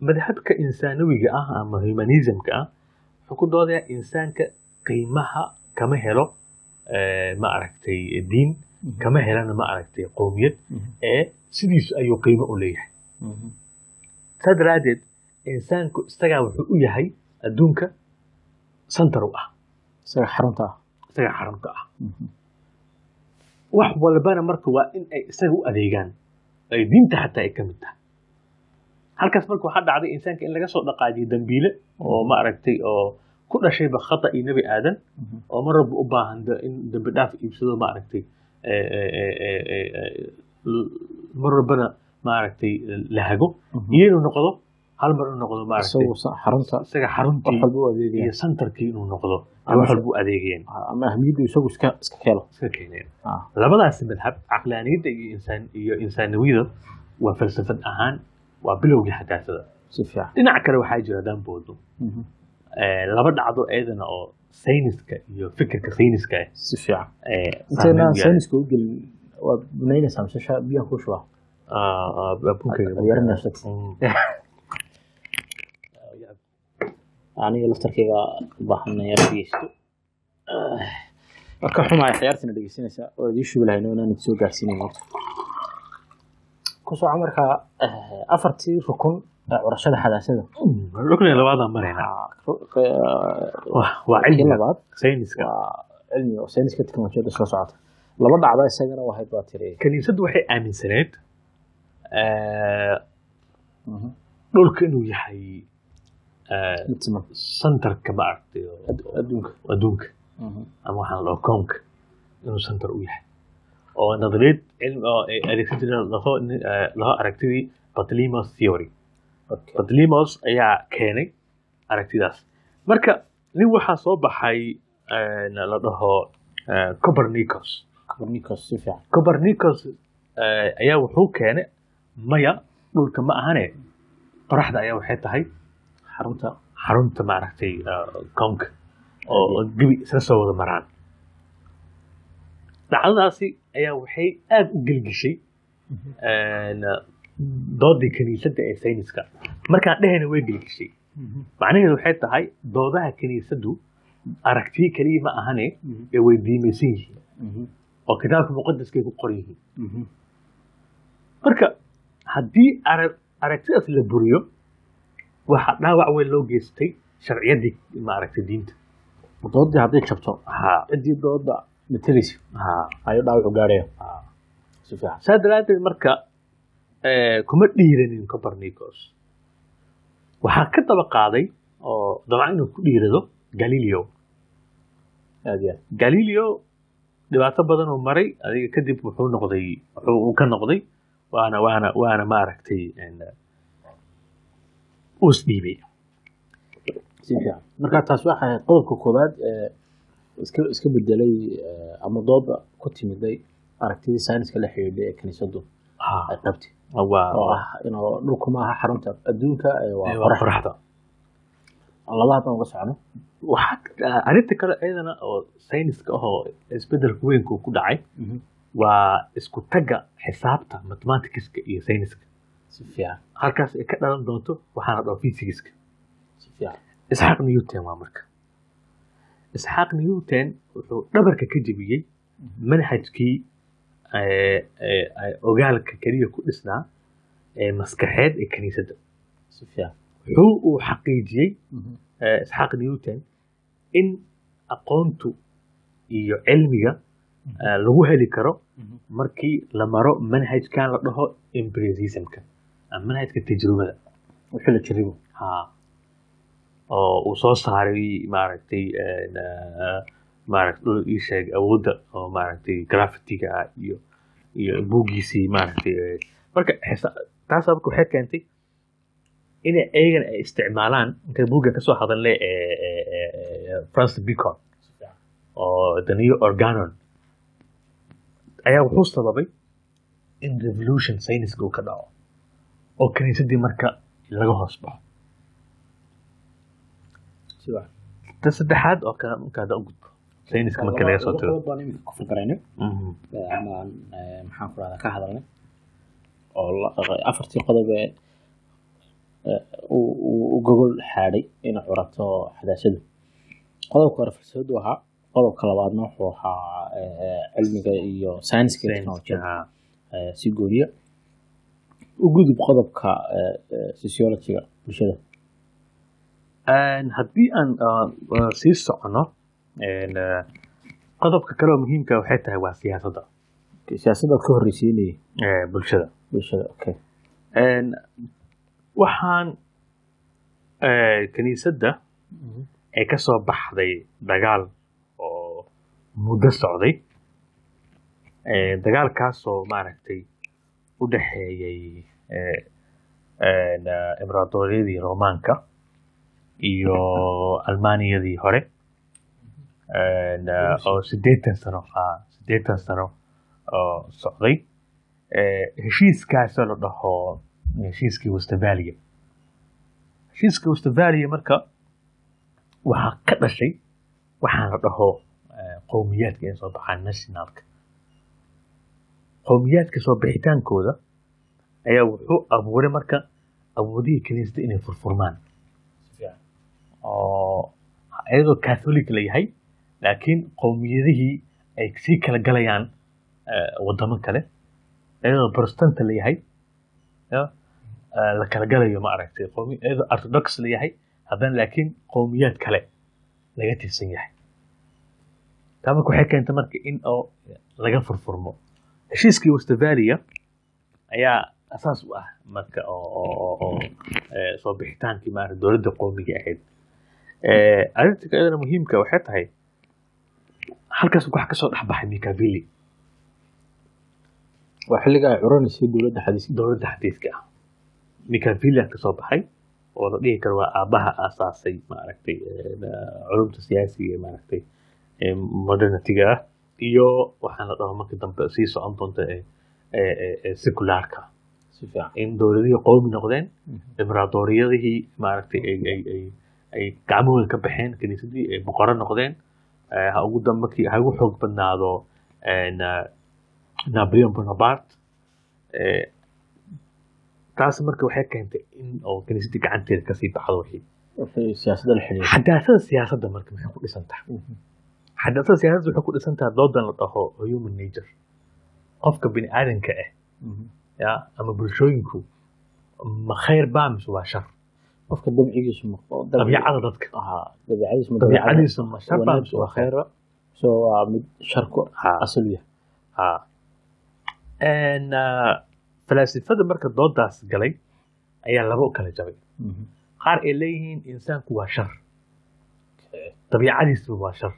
madhabka insaanawiga ah ama humanismka ah wuxuu ku doodayaa insaanka qiimaha kama helo ma aragtay diin kama helana ma aragtay qowmiyad ee sidiisu ayuu qiimo u leeyahay. Saa daraaddeed insaanku isagaa wuxuu u yahay adduunka santar u ah. Isaga xarunta ah. Isagaa xarunta ah. Wax walbana marka waa in ay isaga u adeegaan ay diinta xataa ay ka mid tahay halkaas marka waxaa dhacday insaanka in laga soo dhaqaajiyo dambiile oo ma aragtay oo ku dhashayba khata iyo nebi aadan oo mar walba u baahan in dambi dhaaf iibsado ma aragtay mar walbana ma aragtay la hago iyo inuu noqdo hal mar inuu noqdo ma aragtay xarunta isaga wax xaruntii iyo santarkii inuu noqdo wax walba u ama ahmiyaddu isagu iska iska keelo iska keeneen. Ah. labadaasi madhab caqlaaniyadda iyo insaan iyo insaaniyada waa falsafad ahaan waa bilowgii fiican dhinaca kale waxaa jira haddaan boodno Eh, laba dhacdo iyadana oo sayniska iyo fikirka sayniska ah si fiican eh, intayna saameyn u yeelay. sayniska u gelin waa bunaynaysaa mise sha biyaha ku shubaa? Ah, ah, Mm. aniga laftarkeyga u baahanaya dhegeysto marka xumaaya ciyaartina dhegeysanaysa oo idii shugi lahayno inaan idin soo gaarsiinayn horta ku soco markaa eh, afartii rukun ee curashada xadaasada rukniga labaadaan maraynaa Waa- cilmiga labaad. Sayniska. Waa cilmi oo sayniska teknolojiyadda soo socota. Laba dhacda isagana wahayd baa tiri. Kaniisaddu waxay aaminsaneed eh, dhulka inuu yahay eh, santarka ma aragtay adduunka. adduunka. Ama waxaan loo koonka inuu santar u yahay oo nadaliyad cilmi oo ay adeegsan jireen laho laho aragtidii Batlimos theory. Okay. Batlimos ayaa keenay aragtidaas. Marka nin waxaa soo baxay eh, la dhaho eh, Copernicus. Eh, ayaa wuxuu keenay maya dhulka ma ahane. Qoraxda ayaa waxay tahay xarunta. Xarunta maaragtay eh, koonka oo gebi isla soo wada maraan. Dhacdadaasi ayaa waxay aada u gelgishay een, doodii kiniisadda ee sayniska. Markaan dhehayna way gelgishay. Macnaheedu waxay tahay doodaha kiniisaddu aragtiyo keliya ma ahane ee way diimaysan yihiin. Oo kitaabka muqadaskay ku qoran yihiin. Marka haddii ara- aragtidaas la buriyo waxaa dhaawac weyn loo geystay sharciyaddii maaragtay diinta. Doodii hadday jabto. Ha ciddii dooda ayuu dhaawacu gaaraya. Si fiican. Saa daraaddeed marka eh, kuma dhiiranin copernicus waxaa ka daba qaaday oo dabcan inuu ku dhiirado galileo. Aad galileo dhibaato badan oo maray adiga kadib wuxuu noqday wuxuu uu ka noqday waana waana waana maaragtay een, uu isdhiibay si fiican. Marka taas waxay qodobka koowaad ee iska bedelay eh, ama dooda ku timiday aragtidii sayniska la xidhiidhay ee kiniisaddu ay qabtay. Waa oo ah inuu dhulku maaha xarunta adduunka waa waa qorax qoraxda. Laba haddaan uga socno. Waxaa arrinta kale iyadana oo sayniska ahoo isbeddelka weynku ku dhacay waa isku tagga xisaabta mathematicska iyo sayniska. Si fiican. Halkaas ay ka dhalan doonto waxaana dhaho physics-ka. Si fiican. Newton waa marka isxaaq newton wuxuu dhabarka ka jebiyey manhajkii ogaalka keliya ku dhisnaa ee maskaxeed ee fiican wuxuu uu xaqiijiyey isxaaq newton in aqoontu iyo cilmiga lagu heli karo markii la maro manhajkan la dhaho empiricismka ama manhajka tajrubada wixii la jiribo ha oo uu soo saaray maaragtay eh, maaragtay dhul ii sheeg awoodda oo maaragtay graffitiga ah iyo iyo buuggiisii maaragtay eh, marka xisa- taas marka waxay keentay in ayagan ay isticmaalaan intay buugga ka soo ee, ee, Francis Bacon oo new organon. Ayaa wuxuu sababay in revolution sayniska uu ka dhaco oo kiniisadii marka laga hoos baxo ta saddexaad oo kale marka hadda u gudbo sayniska marka laga soo tago baan ku fikiraynay Mhm. ama aan, maxaan ku rahdaa ka hadalnay oo afartii qodob ee uu uu- uu gogol xaadhay inay curato xadaasadu qodobka hore falsafadu ahaa qodobka labaadna wuxuu ahaa eh, cilmiga iyo sayniska Ah, eh, si gooniya u gudub qodobka eh, sociologiga bulshada haddii aan ah, ah, sii socono ah, qodobka kale oo muhiimka waxay tahay waa siyaasadda. Siyaasadda ka horreysiinaya eh, bulshada. bulshada okay. Waxaan eh, kiniisadda ay ka soo baxday dagaal oo muddo socday. Eh, dagaalkaasoo maaragtay u ah, imbraadoriyadii roomaanka iyo almaaniyadii hore oo siddeetan sano siddeetan sano oo socday heshiiskaasoo la dhaho heshiiskii westavalia heshiiska westavalia marka waxaa ka dhashay waxaan la dhaho qowmiyaadka inay soo baxaan nationalka qowmiyaadka soo bixitaankooda ayaa wuxuu abuuray marka awoodihii kaniisada inay furfurmaan oo iyadoo catholic la yahay laakiin qowmiyadihii ay sii kala galayaan eh, wadamo kale. Iyadoo protestanta la yahay ya, eh, la kala galayo ma aragtay qowmi- iyadoo orthodox la yahay haddana laakiin qowmiyaad kale laga tirsan yahay. Taa marka waxay keentay marka in oo laga furfurmo. Heshiiskii westavalia ayaa asaas u ah marka oo eh, soo bixitaankii maarata dowladda qowmiga ahayd Eh, arrinta kalena muhiimka waxay tahay halkaas wax ka soo dhex baxay mikavili waa xilliga ay curanaysay dowladda dowladda xadiiska ah. Mikavili ka soo baxay oo la dhihi karo waa aabaha aasaasay maaragtay eh, culumta siyaasiga ee maaragtay ee modernitiga ah iyo waxaan la dhaho markii dambe sii socon doonta fiican. In dowladihii qowmi noqdeen imbraadoriyadihii maaragtay ay ay gacmahooda ka baxeen kiniisadii ay boqoro noqdeen Eh, ha ugu dambe markii ha ugu xoog badnaado eh, napoleon bonaparte Eh, taas marka waxay keentay in oo kiniisadii gacanteeda ka sii baxdo wixii. Xadaasada siyaasadda marka maxay ku dhisan tahay? Xadaasada siyaasadda waxay ku dhisan tahay doodan la dhaho human nature. Qofka bini aadanka ah ya ama bulshooyinku ma khayr baa mise waa shar qofka dabcigiisu ma dabiicada dadka. Aha dabiicadiisu ma dabiicadiisa ma shar baa wanaag mise waa waa khayr khayra so waa mid sharku Ha. asal u yahay. Ah, falaasifada marka doodaas galay ayaa laba u kala jabay. Qaar ay leeyihiin insaanku waa shar. Dabiicadiisu waa shar.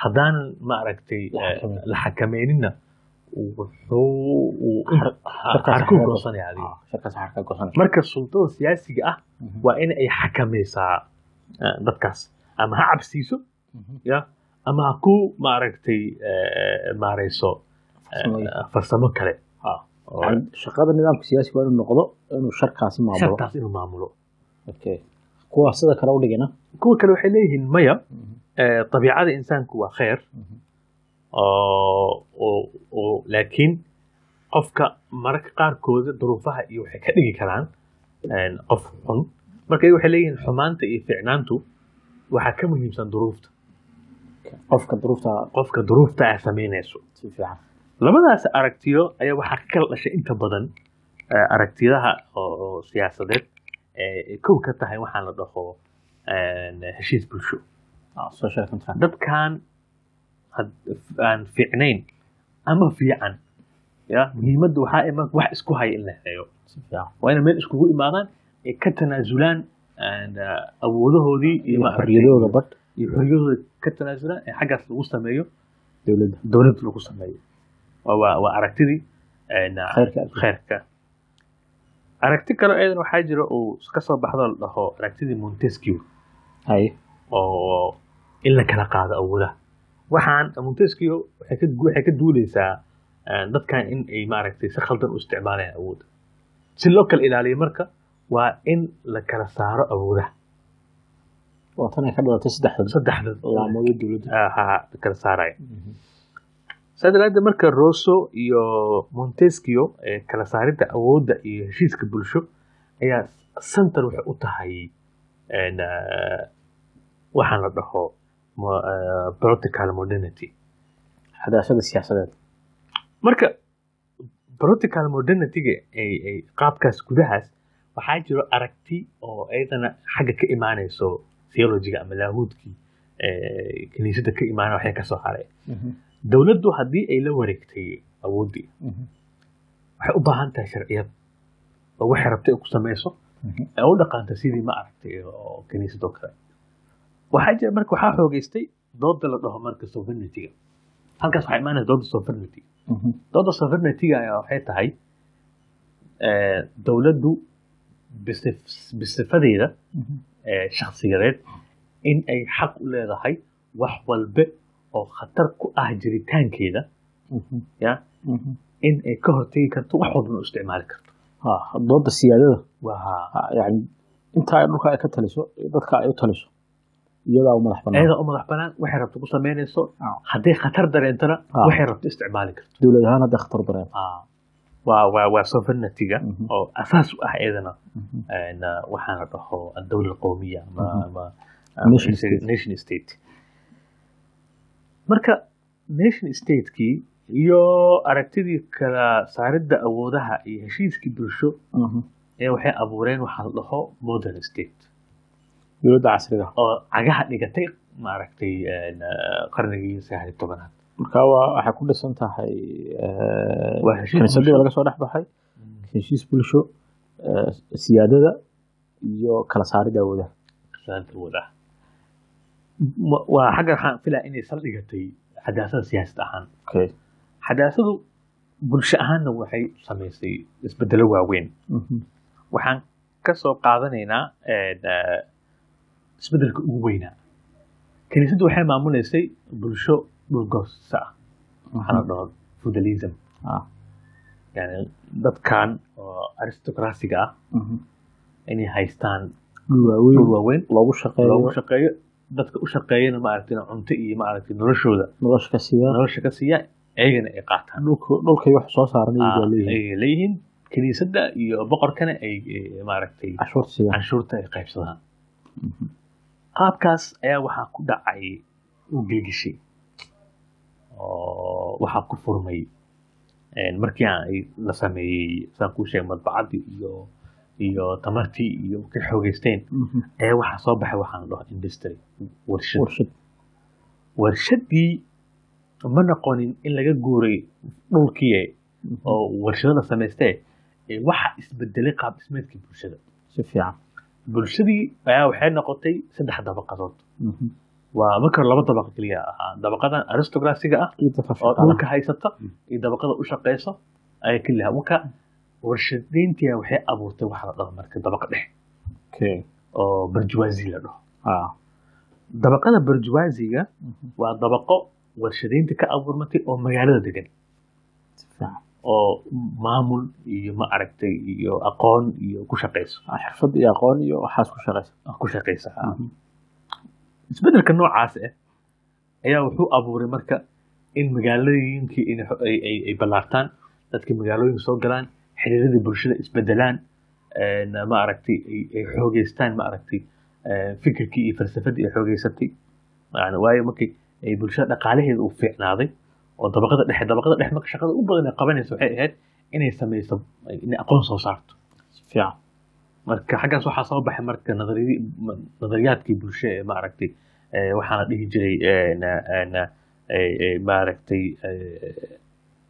Haddaanan maaragtay La eh, la xakameynina marka sultada siyaasiga ah Mhm. waa in ay xakameysaa eh, dadkaas. Ama ha cabsiiso Mhm. ya ama ha ku maaragtay eh, maareyso eh, farsamo kale. Ah. shaqada nidaamka siyaasiga waa inuu noqdo inuu sharkaasi maamulo. Inuu maamulo. Kuwa sida kale u dhigana? Kuwa kale waxay leeyihiin maya. Dabiicada insaanku waa khayr Mhm. oo oo- oo laakiin qofka mararka qaarkooda duruufaha iyo waxay ka dhigi karaan qof xun. Marka waxay leeyihiin xumaanta iyo ficnaantu waxaa ka muhiimsan duruufta. Qofka duruufta qofka duruufta ay samaynayso si fiican. Labadaas aragtiyo ayaa waxaa ka kala dhashay inta badan aragtiyaha oo siyaasadeed ee kow ka tahay waxaan la dhaho heshiis bulsho. Ah, dadkan aan fiicnayn. Ama fiican. Ya muhiimadda waxaa ima wax isku haya in la fiican waa inay meel iskugu imaadaan ay ka tanaasulaan and, uh, awoodahoodii iyo iyo maaragtay- xorriyadooda badh iyo xorriyadooda ka tanaasulaan ee xaggaas lagu sameeyo dowladda dowladda lagu sameeyo. Waa aragtidii uh, khayrka aragti kale eedan waxaa jira uu ka soo baxdo la dhaho aragtidii montesquieu. Oo in la kala qaado awoodaha waxaan montesquieu waxay ka duuleysaa eh, dadkan in ay maaragtay si khaldan u isticmaalayaan awoodda si loo kala ilaaliyo marka waa in la kala saaro awoodaha. Waa tan ay ka dhalatay saddexda saddexda laamooyo dowladda. Ha la kala saaraya saa daraaddeed marka rosso iyo montesquieu ee kala saaridda awoodda iyo heshiiska bulsho ayaa center waxay u tahay eh, waxaan la dhaho eh, political modernity. Xadaasada siyaasadeed. Marka political modernityga qaabkaas gudahaas waxaa jiro aragti oo ayadana xagga ka imaanayso theologiga ama laahuudkii eh, kiniisadda ka imaanaya waxay ka soo haray dowladdu haddii ay la wareegtay awooddii waxay u baahan tahay sharciyad oo waxay rabtay ay ku samayso ee u dhaqaanta sidii ma aragtay oo kiniisadoo kale waxaa jira marka waxaa xoogeystay dooda la dhaho marka sovereigntyga. Halkaas waxaa imaanaysa dooda sovereignty. Dooda sovereigntyga ayaa waxay tahay eh, dowladdu bisif- bisifadeeda eh, shakhsiyadeed in ay xaq u leedahay wax walbe oo khatar ku ah jiritaankeeda ya in ay ka hortegi karto wax walbana u isticmaali karto. Dooda siyaadada. Yani inta ay dhulka ay ka taliso dadka ay u taliso iyadaa u madax banaan ayada u madax banaan waxay rabto ku samaynayso Ah. hadday khatar dareentana Ah. waxay rabto isticmaali karto dowlad ahaan hadday khatar dareen Ah. waa waa Mhm. oo asaas u ah iyadana uh, waxaan la dhaho adowla alqowmiya ama Mhm. ama Nation state. nation state marka nation statekii iyo aragtidii kala saaridda awoodaha iyo heshiiskii bulsho ee waxay abuureen waxaa la dhaho modern state dowladda casriga oo cagaha dhigatay maaragtay uh, qarnigii sagaal iyo tobanaad. Marka waa waxay ku dhisan tahay eh, bulsho. laga soo dhex baxay. Heshiis bulsho eh, siyaadada iyo kala saaridda awoodaha waa xagga waxaan filaa inay saldhigatay xadaasada siyaasad ahaan. Xadaasadu bulsho ahaanna waxay samaysay isbedelo waaweyn. Waxaan ka soo qaadanaynaa een, isbeddelka ugu weynaa. Kiniisaddu waxay maamuleysay bulsho dhulgoosisa ah waxaa la dhaho feudalism yani dadkan oo aristocraciga ah inay haystaan dhul waaweyn. loogu shaqeeyo. Loogu shaqeeyo. Dadka u shaqeeyana maaragtay cunto iyo maaragtay noloshooda. Nolosha ka siiya. Nolosha ka siiya ayagana ay qaataan. Dhulka dhulkay wax soo saaran Ah, ay leeyihiin. Kiniisadda iyo boqorkana ay ay maaragtay canshuurta ay qaybsadaan qaabkaas ayaa waxaa ku dhacay u gelgishay oo waxaa ku furmay markii la sameeyey saan kuu sheegay madbacaddii iyo iyo tamartii iyo markay xoogeysteen ayaa waxaa soo baxay waxaan dhaho industry warshad. Warshad. Warshaddii ma noqonin in laga guuray dhulkii oo warshado la samaystee ee waxa isbedelay qaab dhismeedkii bulshada. Si fiican bulshadii ayaa waxay noqotay saddex dabaqadood. Waa marka hore laba dabaqa keliya ahaa dabaqadan aristocraciga ah oo shaqaalaha dhulka haysata iyo dabaqada u shaqeysa ayaa keliya. Marka warshadeyntia waxay abuurtay waxa la dhaho marka dabaqa okay. Oo barjuwazi la dhaho. Ah. Dabaqada barjuwaziga waa dabaqo warshadeynta ka abuurmatay oo magaalada degan oo maamul iyo ma aragtay iyo aqoon iyo ku shaqeyso. Ah, xirfad iyo aqoon iyo waxaas ku shaqeysa ku shaqeysa isbeddelka noocaas ah ayaa wuxuu abuuray marka in magaalooyinkii in ay, ballaartaan dadkii magaalooyinka soo galaan xiriiradii bulshada isbedelaan een, ma aragtay ay, xoogeystaan ma aragtay eh, fikirkii iyo falsafadii ay xoogeysatay. Waayo markii bulshada dhaqaalaheeda uu fiicnaaday oo dabaqada dhexe dabaqada dhexe marka shaqada u badan ay qabanaysa waxay ahayd inay sameyso inay aqoon soo saarto. Si fiican. Marka xaggaas waxaa soo baxay marka nadari- ma- nadariyaadkii bulsho ee maaragtay waxaa la dhihi jiray maaragtay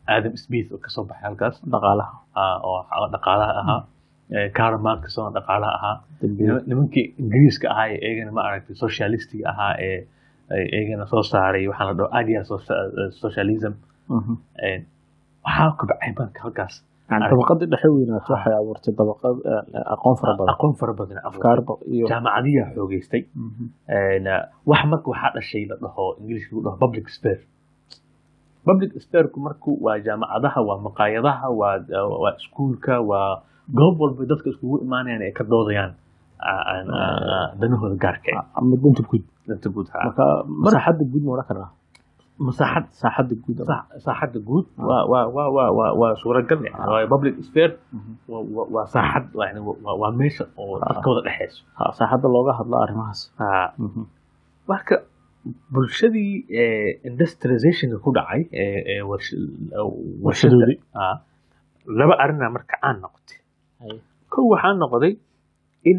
adam smith oo ka soo baxay halkaas. Dhaqaalaha. Ah, oo xa- dhaqaalaha ahaa. Karl marx oo dhaqaalaha ahaa. Nimankii ingiriiska ahaa ee eegana maaragtay socialistiga ahaa ee ee eegana soo saaray waxaa la dhaho socia- eh, socialism. Mhm. waxaa kobcay marka halkaas. Dabaqadii dhexe weynaat waxay abuurtay dabaqad eh, aqoon fara badan. Aqoon fara badan afkaar iyo jaamacadiyaa xoogeystay. Mhm. wax marka waxaa dhashay la dhaho ingiliiska lagu dhaho public spare public spareku marku waa jaamacadaha waa maqaayadaha waa waa iskuulka waa goob walba dadka iskugu imaanayaan ay ka doodayaan ah, ah, ah, danahooda gaarka ah. Ama danta guud danta guud ma odhan karnaa masaaxad saaxadda guud sa- saaxadda guud waa suuragal public spare waa- saaxad yani waa meesha oo dadka wada dhexeyso saaxadda looga hadlo arrimahaas marka bulshadii industrializationka ku dhacay Warshadoodii. Laba arina marka caan noqotay kow waxaa noqday in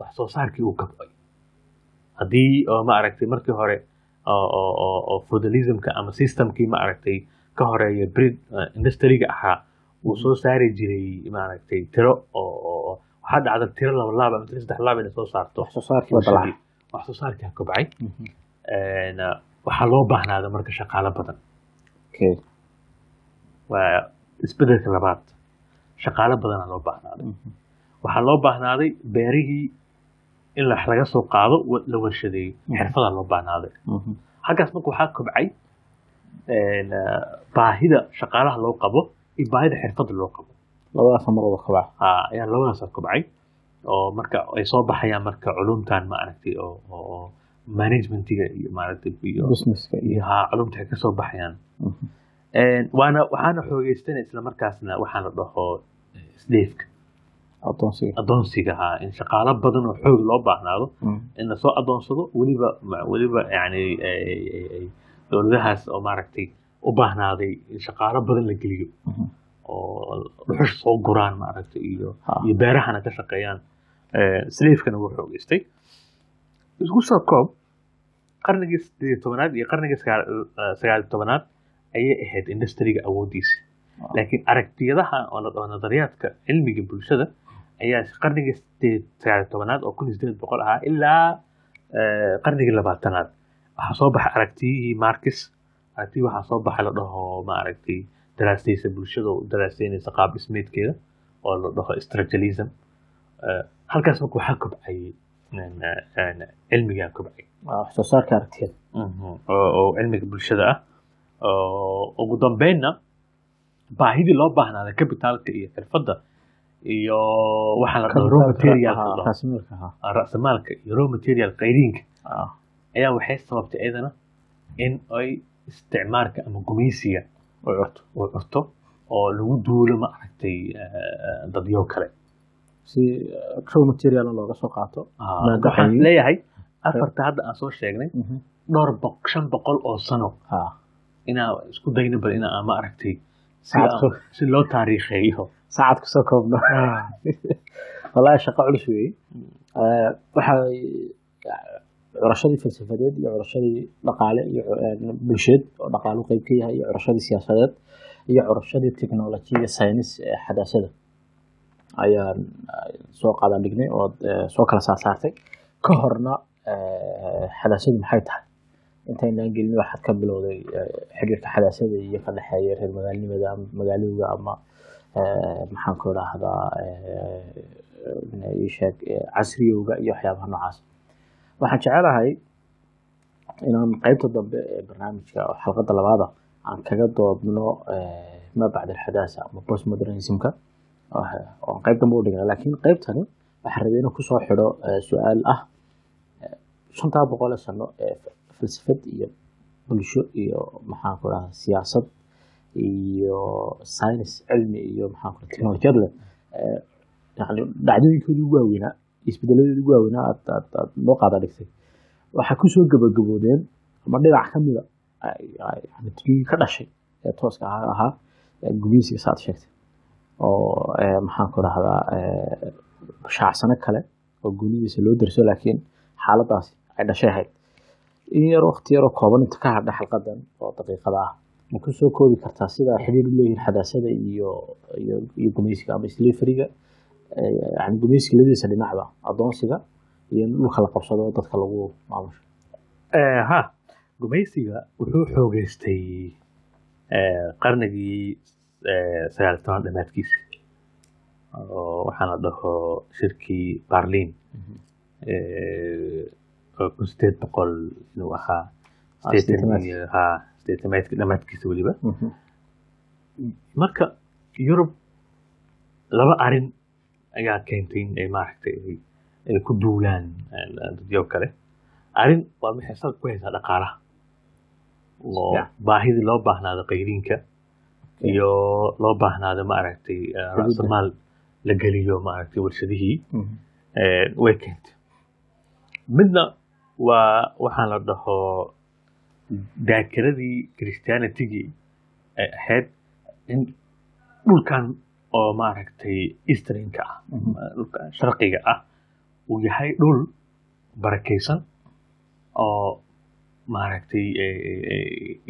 wax soo saarkii uu kabcay haddii oo ma aragtay markii hore oo feudalismka ama systemkii ma aragtay ka horreeya brid industriga ahaa uu soo saari jiray ma aragtay tiro oo waxaa dhacda tiro laba laab ama tiro saddex laab inay soo saarto. Wax soo saarkaa kobcay. Uh, waxaa loo baahnaada marka shaqaalo badan. Waa isbeddelka labaad. Shaqaalo badanaa loo baahnaaday waxaa loo baahnaaday beerihii in wax laga soo qaado la warshadeeyo xirfadaa loo baahnaaday halkaas marka waxaa kobcay baahida shaqaalaha loo qabo iyo baahida xirfada loo qabo. Labadaas marwada kabaa Ah, ayaa labadaasa kobcay oo marka ay soo baxayaan marka culumtan ma aragtay oo managementiga iyo maaragtay iyo businesska iyo iyo haa culumta ka soo baxayaan. Een, waana waxaana xoogeystanay isla markaasna waxaan la dhaho sleefka adoonsiga haa in shaqaalo badan oo xoog loo baahnaado Mm. in la soo adoonsado weliba weliba yani dowladahaas oo maaragtay u baahnaaday in shaqaalo badan la geliyo Mhm. oo dhuxush soo guraan maaragtay iyo iyo beerahana ka shaqeeyaan sleefkana wuu xoogeystay isku soo koob qarnigii sideed iyo tobanaad iyo qarnigii sagaal eh, iyo tobanaad ayay ahayd industriga awoodiisa Ah. laakiin aragtiyadaha oo nadariyaadka cilmiga bulshada ayaa qarnigii sagaal tobanaad oo kun iyo sideed boqol ahaa ilaa eh, qarnigii labaatanaad. Waxaa soo baxay aragtiyihii marcus aragtiyi waxaa soo baxay la dhaho ma aragtay bulshada oo daraasaynaysa qaab dhismeedkeeda oo la dhaho structuralism Eh, halkaas marka waxaa kobcay een, cilmigaa kobcay. Wax soo saarka aragtiyada oo cilmiga bulshada ah. Oo ugu dambeynna baahidii loo baahnaaday capitalka iyo xirfadda iyo ahaa Ah, ra'samaalka iyo raw material qayriinka Ah. ayaa waxay sababtay iyadana in ay isticmaalka ama gumaysiga oo curto oo lagu duulo ma aragtay eh, dadyo kale. Si uh, raw material looga soo qaato Ah, waxaan ay- leeyahay afarta hadda aan soo sheegnay Mhm. dhowr shan boqol oo sano. Inaa isku dayna bal inaa ma aragtay si loo taariikheeyo. Saacad ku soo koobno. Wallaahi shaqo culus weeye Eh, waxay curashadii falsafadeed iyo curashadii dhaqaale iyo eh, bulsheed oo dhaqaalu qeyb ka yahay iyo curashadii siyaasadeed iyo curashadii technology iyo saynis ee xadaasada ayaan eh, soo qaadan dhignay oo soo kala saarsaartay. Ka horna xadaasadu maxay tahay intaynaan gelin waxaad ka bilowday eh, xiriirka xadaasada iyo ka dhexeeya reer magaalnimada ama magaalowga ama eh, maxaan ku idhaahdaa eh, sheeg casriyowga iyo waxyaabaha noocaas. Waxaan jecelahay inaan qeybta dambe ee barnaamijka xalqadda labaada aan kaga doodno ma bacda alxadaasa ama postmodernismka. Oo oo qeyb dambe u dhigna laakiin qeybtani waxaan rabay inaan ku soo xidho su'aal ah shantaa boqol ee sano ee falsafad iyo bulsho iyo maxaan ku idhahdaa siyaasad iyo science cilmi iyo maxaan ku teknolojiyad leh eh, yani dhacdooyinkoodii ugu waaweynaa isbedeladoodii ugu waaweynaa aad aad aad noo qaada dhigtay. Waxaa ku soo gabagaboodeen ama dhinac ka mida yani ka dhashay ee tooska ahaa ahaa ee gumeysiga saad sheegtay. Oo eh, maxaan ku dhahdaa eh, shaacsano kale oo goonidiisa loo darso laakiin xaaladaasi ay dhashay ahayd in yar waqti yaroo kooban inta ka hadha xalqadan oo daqiiqada ah. Ma ku soo koobi kartaa sida xiriir u leeyihiin xadaasada iyo iyo gumeysiga ama slaveriga yani gumeysiga labadiisa dhinacba adoonsiga iyo in dhulka la qabsado oo dadka lagu maamusho. Ha. Gumaysiga wuxuu xoogeystay qarnigii sagaal toban dhamaadkiisa oo waxaa la dhaho shirkii barlin kun sideed boqol inuu ahaa Ah, sideetan sideetamaad. iyo ha. Sideetamaadka dhamaadkiisa weliba. Marka yurub laba arrin ayaa keentay in ay maaragtay ay- ku duulaan dadyo kale. Arrin waa maxay salka ku haysaa dhaqaalaha. Oo baahidii loo baahnaado qayriinka iyo loo baahnaado maaragtay eh, ra'samaal la geliyo maaragtay warshadihii eh, way keentay. Midna waa waxaan la dhaho daakiradii christianitigii ay ahayd in dhulkan oo maaragtay easternka ah dhulka sharqiga ah uu yahay dhul barakaysan oo maaragtay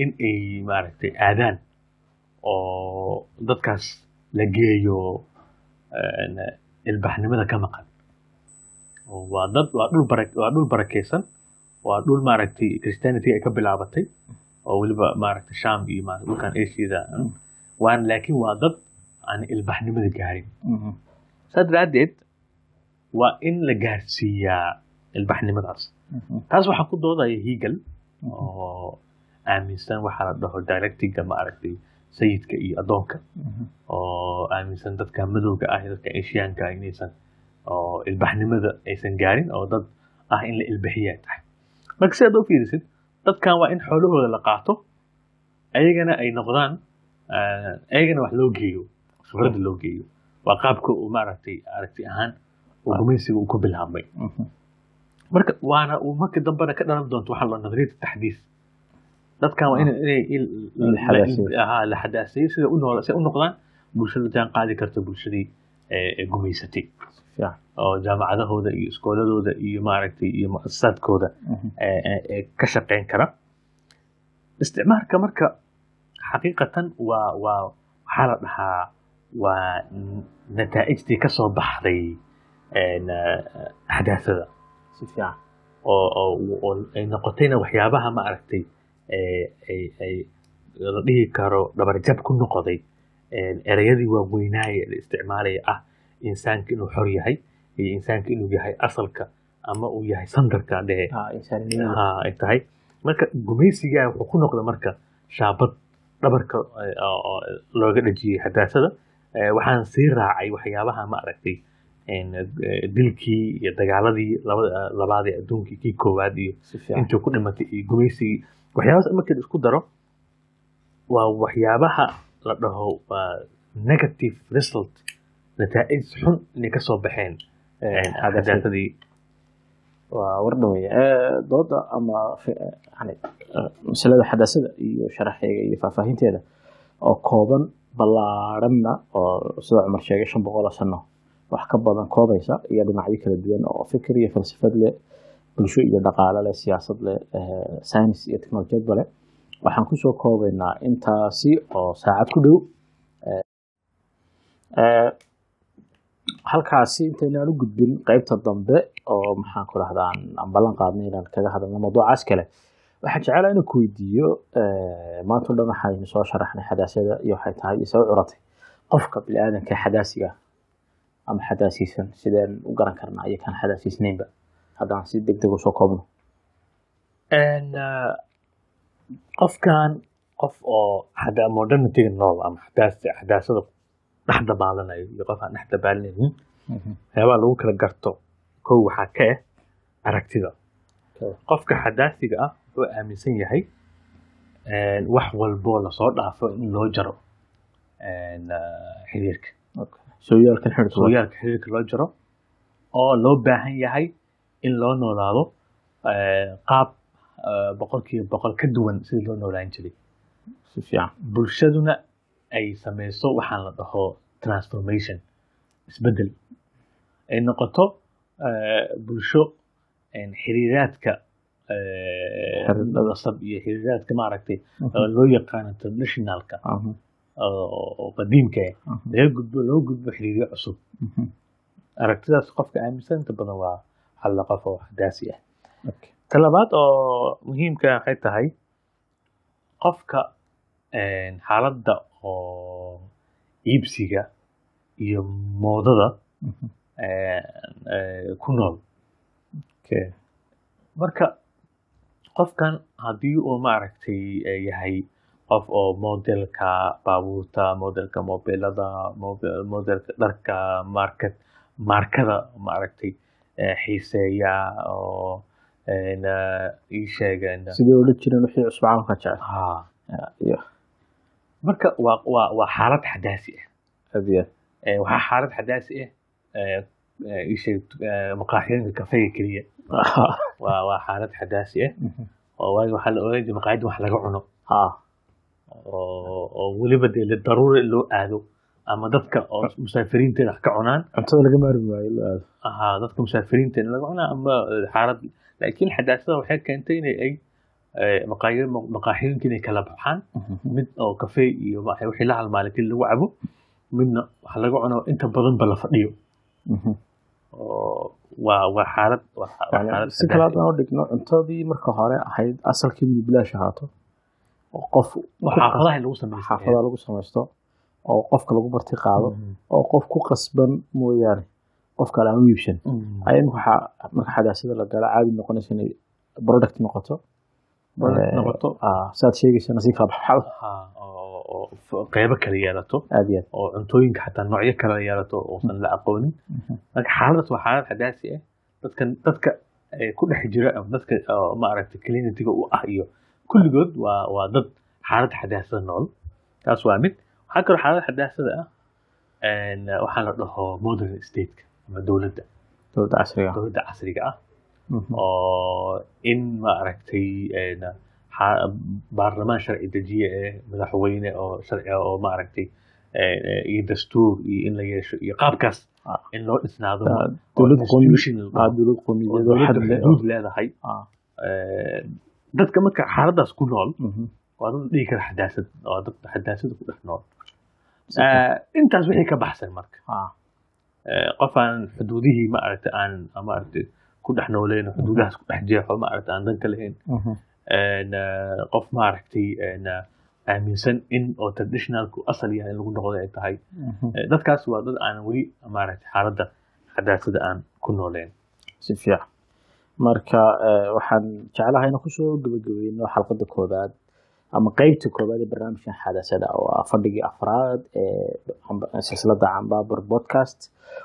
in ay maaragtay aadaan oo dadkaas la geeyo ilbaxnimada ka maqan. Waa dad waa dhul bara waa dhul barakaysan waa dhul maaragtay christianity ay ka bilaabatay. Oo weliba maaragtay sham iyo dhulkan asiada waan laakiin waa dad aan ilbaxnimada gaarin. Saa daraaddeed waa in la gaarsiiyaa ilbaxnimadaas taas waxaa ku doodaya higal oo aaminsan waxaa la dhaho dialectiga maaragtay sayidka iyo addoonka. Oo aaminsan dadka madowga ah iyo dadka asiyaanka ah inaysan oo ilbaxnimada aysan gaarin oo dad ah in la ilbaxiyaa tahay marka si aad u fiirisid dadkan waa in xoolahooda la qaato ayagana ay noqdaan ayagana wax loo geeyo khibradda loo geeyo. Waa qaabka uu maaragtay aragti ahaan uu gumaysiga uu ku bilaabmay. Marka waana uu markii dambena ka dhalan doonto waxaa loo nadariyada taxdiis. Dadkan waa inay la xadaaseeyo sida u noqdaan bulsho la jaan qaadi karta bulshadii gumaysatay oo jaamacadahooda iyo iskooladooda iyo maaragtay iyo muasasaadkooda ka shaqeyn kara. Isticmaalka marka xaqiiqatan waa waa waxaa la dhahaa waa nataa'ijtii ka soo baxday xadaasada. Si fiican. Oo ay noqotayna waxyaabaha ma aragtay ay ay la dhihi karo dhabarjab ku noqday ereyadii waaweynaaye la isticmaalaya ah insaanka inuu xor yahay iyo insaanka inuu yahay asalka ama uu yahay sandarka dhehe. Ay tahay. Marka gumaysigaa wuxuu ku noqda marka shaabad dhabarka looga dhajiyey xadaasada waxaan sii raacay waxyaabaha ma aragtay dilkii iyo dagaaladii labaadee adduunkii kii koowaad iyo intii ku dhimatay iyo gumaysigii waxyaabahaas markii la isku daro waa waxyaabaha la dhaho waa negative result nataa'ij xun inay ka soo baxeen xadaasadii waa wardhawey dooda ama yani masalada xadaasada iyo sharaxeega iyo faahfaahinteeda oo kooban ballaaranna oo sida cumar sheegay shan boqoloo sano. Wax ka badan koobaysa iyo dhinacyo kala duwan oo fikir iyo falsafad leh bulsho iyo dhaqaale leh siyaasad leh science iyo technolojiyadba leh. Waxaan ku soo koobaynaa intaasi oo saacad ku dhow halkaasi intaynaan u gudbin qeybta dambe oo maxaan ku rahdaa aan ballan qaadnay inaan kaga hadalno mawduucaas kale. Waxaan jecelaha inaan ku weydiiyo maanta o dhan waxaynu soo sharaxnay xadaasada iyo waxay tahay soo curatay qofka bini-aadanka xadaasiga ama xadaasiisan sideen u garan karnaa iyo xadaasiisnaynba haddaan si deg deg u soo koobno. Qofkan qof oo modernitiga nool ama xadaasada dhex dabaalanayo iyo qof aan dhex dabaalanaynin waxyaabaha lagu kala garto kow waxaa ka ah aragtida qofka xadaasiga ah wuxuu aaminsan yahay wax walboo la soo dhaafo in loo jaro xiriirka sooyaalka xiriirka loo jaro oo loo baahan yahay in loo noolaado qaab boqolkiiba boqol ka duwan sidii loo noolaan jiray bulshaduna ay sameyso waxaan la dhaho transformation isbeddel ay noqoto bulsho xiriiraadka nasab iyo xiriiraadka maaragtay loo yaqaano internationalka oo qadiimka ah laga gudbo loo gudbo xiriiryo cusub. Aragtidaas qofka aaminsan inta badan waa halla qof oo xadaasi ah. Ta labaad oo muhiimka waxay tahay qofka xaaladda oo iibsiga iyo moodada ku nool. Marka qofkan haddii uu maaragtay yahay qof oo modelka baabuurta modelka mobilada modelka dharka market markada maaragtay xiiseeya oo ii sheega sidii ula jirin wixii cusub camalka jecel marka waa xaalad xadaasi ah. Waxaa xaalad xadaasi ah maqaaxiyooyinka kafeega keliya. Waa xaalad xadaasi ah. Oo waayo waxaa la oran jiray maqaayadda wax laga cuno. Oo weliba dee daruuri loo aado. Ama dadka oo musaafiriinta wax ka cunaan. Cuntada laga maarmi waayo la aado. Dadka musaafiriinta in laga cunaa ama xaalad laakiin xadaasada waxay keentay inay ay maqaaxiyooyinka inay kala baxaan. Mid oo kafee iyo wixii la halmaalay keli lagu cabo midna wax laga cuno inta badanba la fadhiyo. Oo waa xaalad si kale haddaan u dhigno cuntadii marka hore ahayd asalkii inay bilaash ahaato oo qof xaafadaha in lagu samaysto oo qofka lagu marti qaado oo qof ku qasban mooyaane qof kale aan u iibsan. Ayaa marka xadaasada la gala caadi noqonaysa inay product noqoto Product Eh, noqoto. ah, saad sheegaysana si kala baxbaxdo Haa, oo oo qeybo kala yeelato. Aad iyo aad oo cuntooyinka xataa noocyo kala yeelato uusan la aqoonin. Marka xaaladaas waa xaalad xadaasi ah dadkan dadka eh, ku dhex jira dadka maaragtay communityga u ah iyo kulligood waa waa dad xaalad xadaasada nool. Taas waa mid. Waxaa kaloo xaalad xadaasada ah waxaa la dhaho modern stateka ama dowladda. Dowladda casriga ah. Oo in maaragtay een, xa- baarlamaan sharci dejiye eh madaxweyne oo sharci oo maaragtay een, eh, iyo dastuur iyo in la yeesho iyo qaabkaas in loo dhisnaado Ah, dowlad ah, leedahay dadka marka xaaladaas ku nool waa dad dhihi kara xadaasad waa dad xadaasada ku dhex nool intaas wixii ka baxsan marka qof aan xuduudihii maaragtay aan maaragtay ku dhex nooleen oo xuduudahaas ku dhex jeexo maaragtay aan danka lahayn. Mhm. eh, qof maaragtay eh, aaminsan in oo traditionalku asal yahay in lagu noqdo ay tahay. Mhm. Eh, dadkaas waa dad aan weli maaragtay xaaladda xadaasada aan ku nooleen si fiican. Marka waxaan jeclahay inaan ku soo gabagabeyno xalqada koobaad ama qeybta koobaad ee barnaamijkan xadaasada oo ah fadhigii afraad ee silsilada cambaabur podcast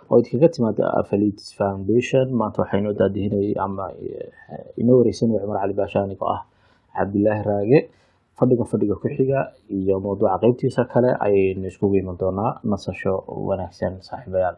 oo idinkaga timaada affiliates foundation. Maanta waxaa inoo daadihinayay ama eh, inoo wareysanaya cumar cali baasha anigoo ah cabdilaahi raage. Fadhiga fadhiga ku xiga iyo mawduuca qeybtiisa kale ayaynu iskugu iman doonaa nasasho wanaagsan saaxiibayaal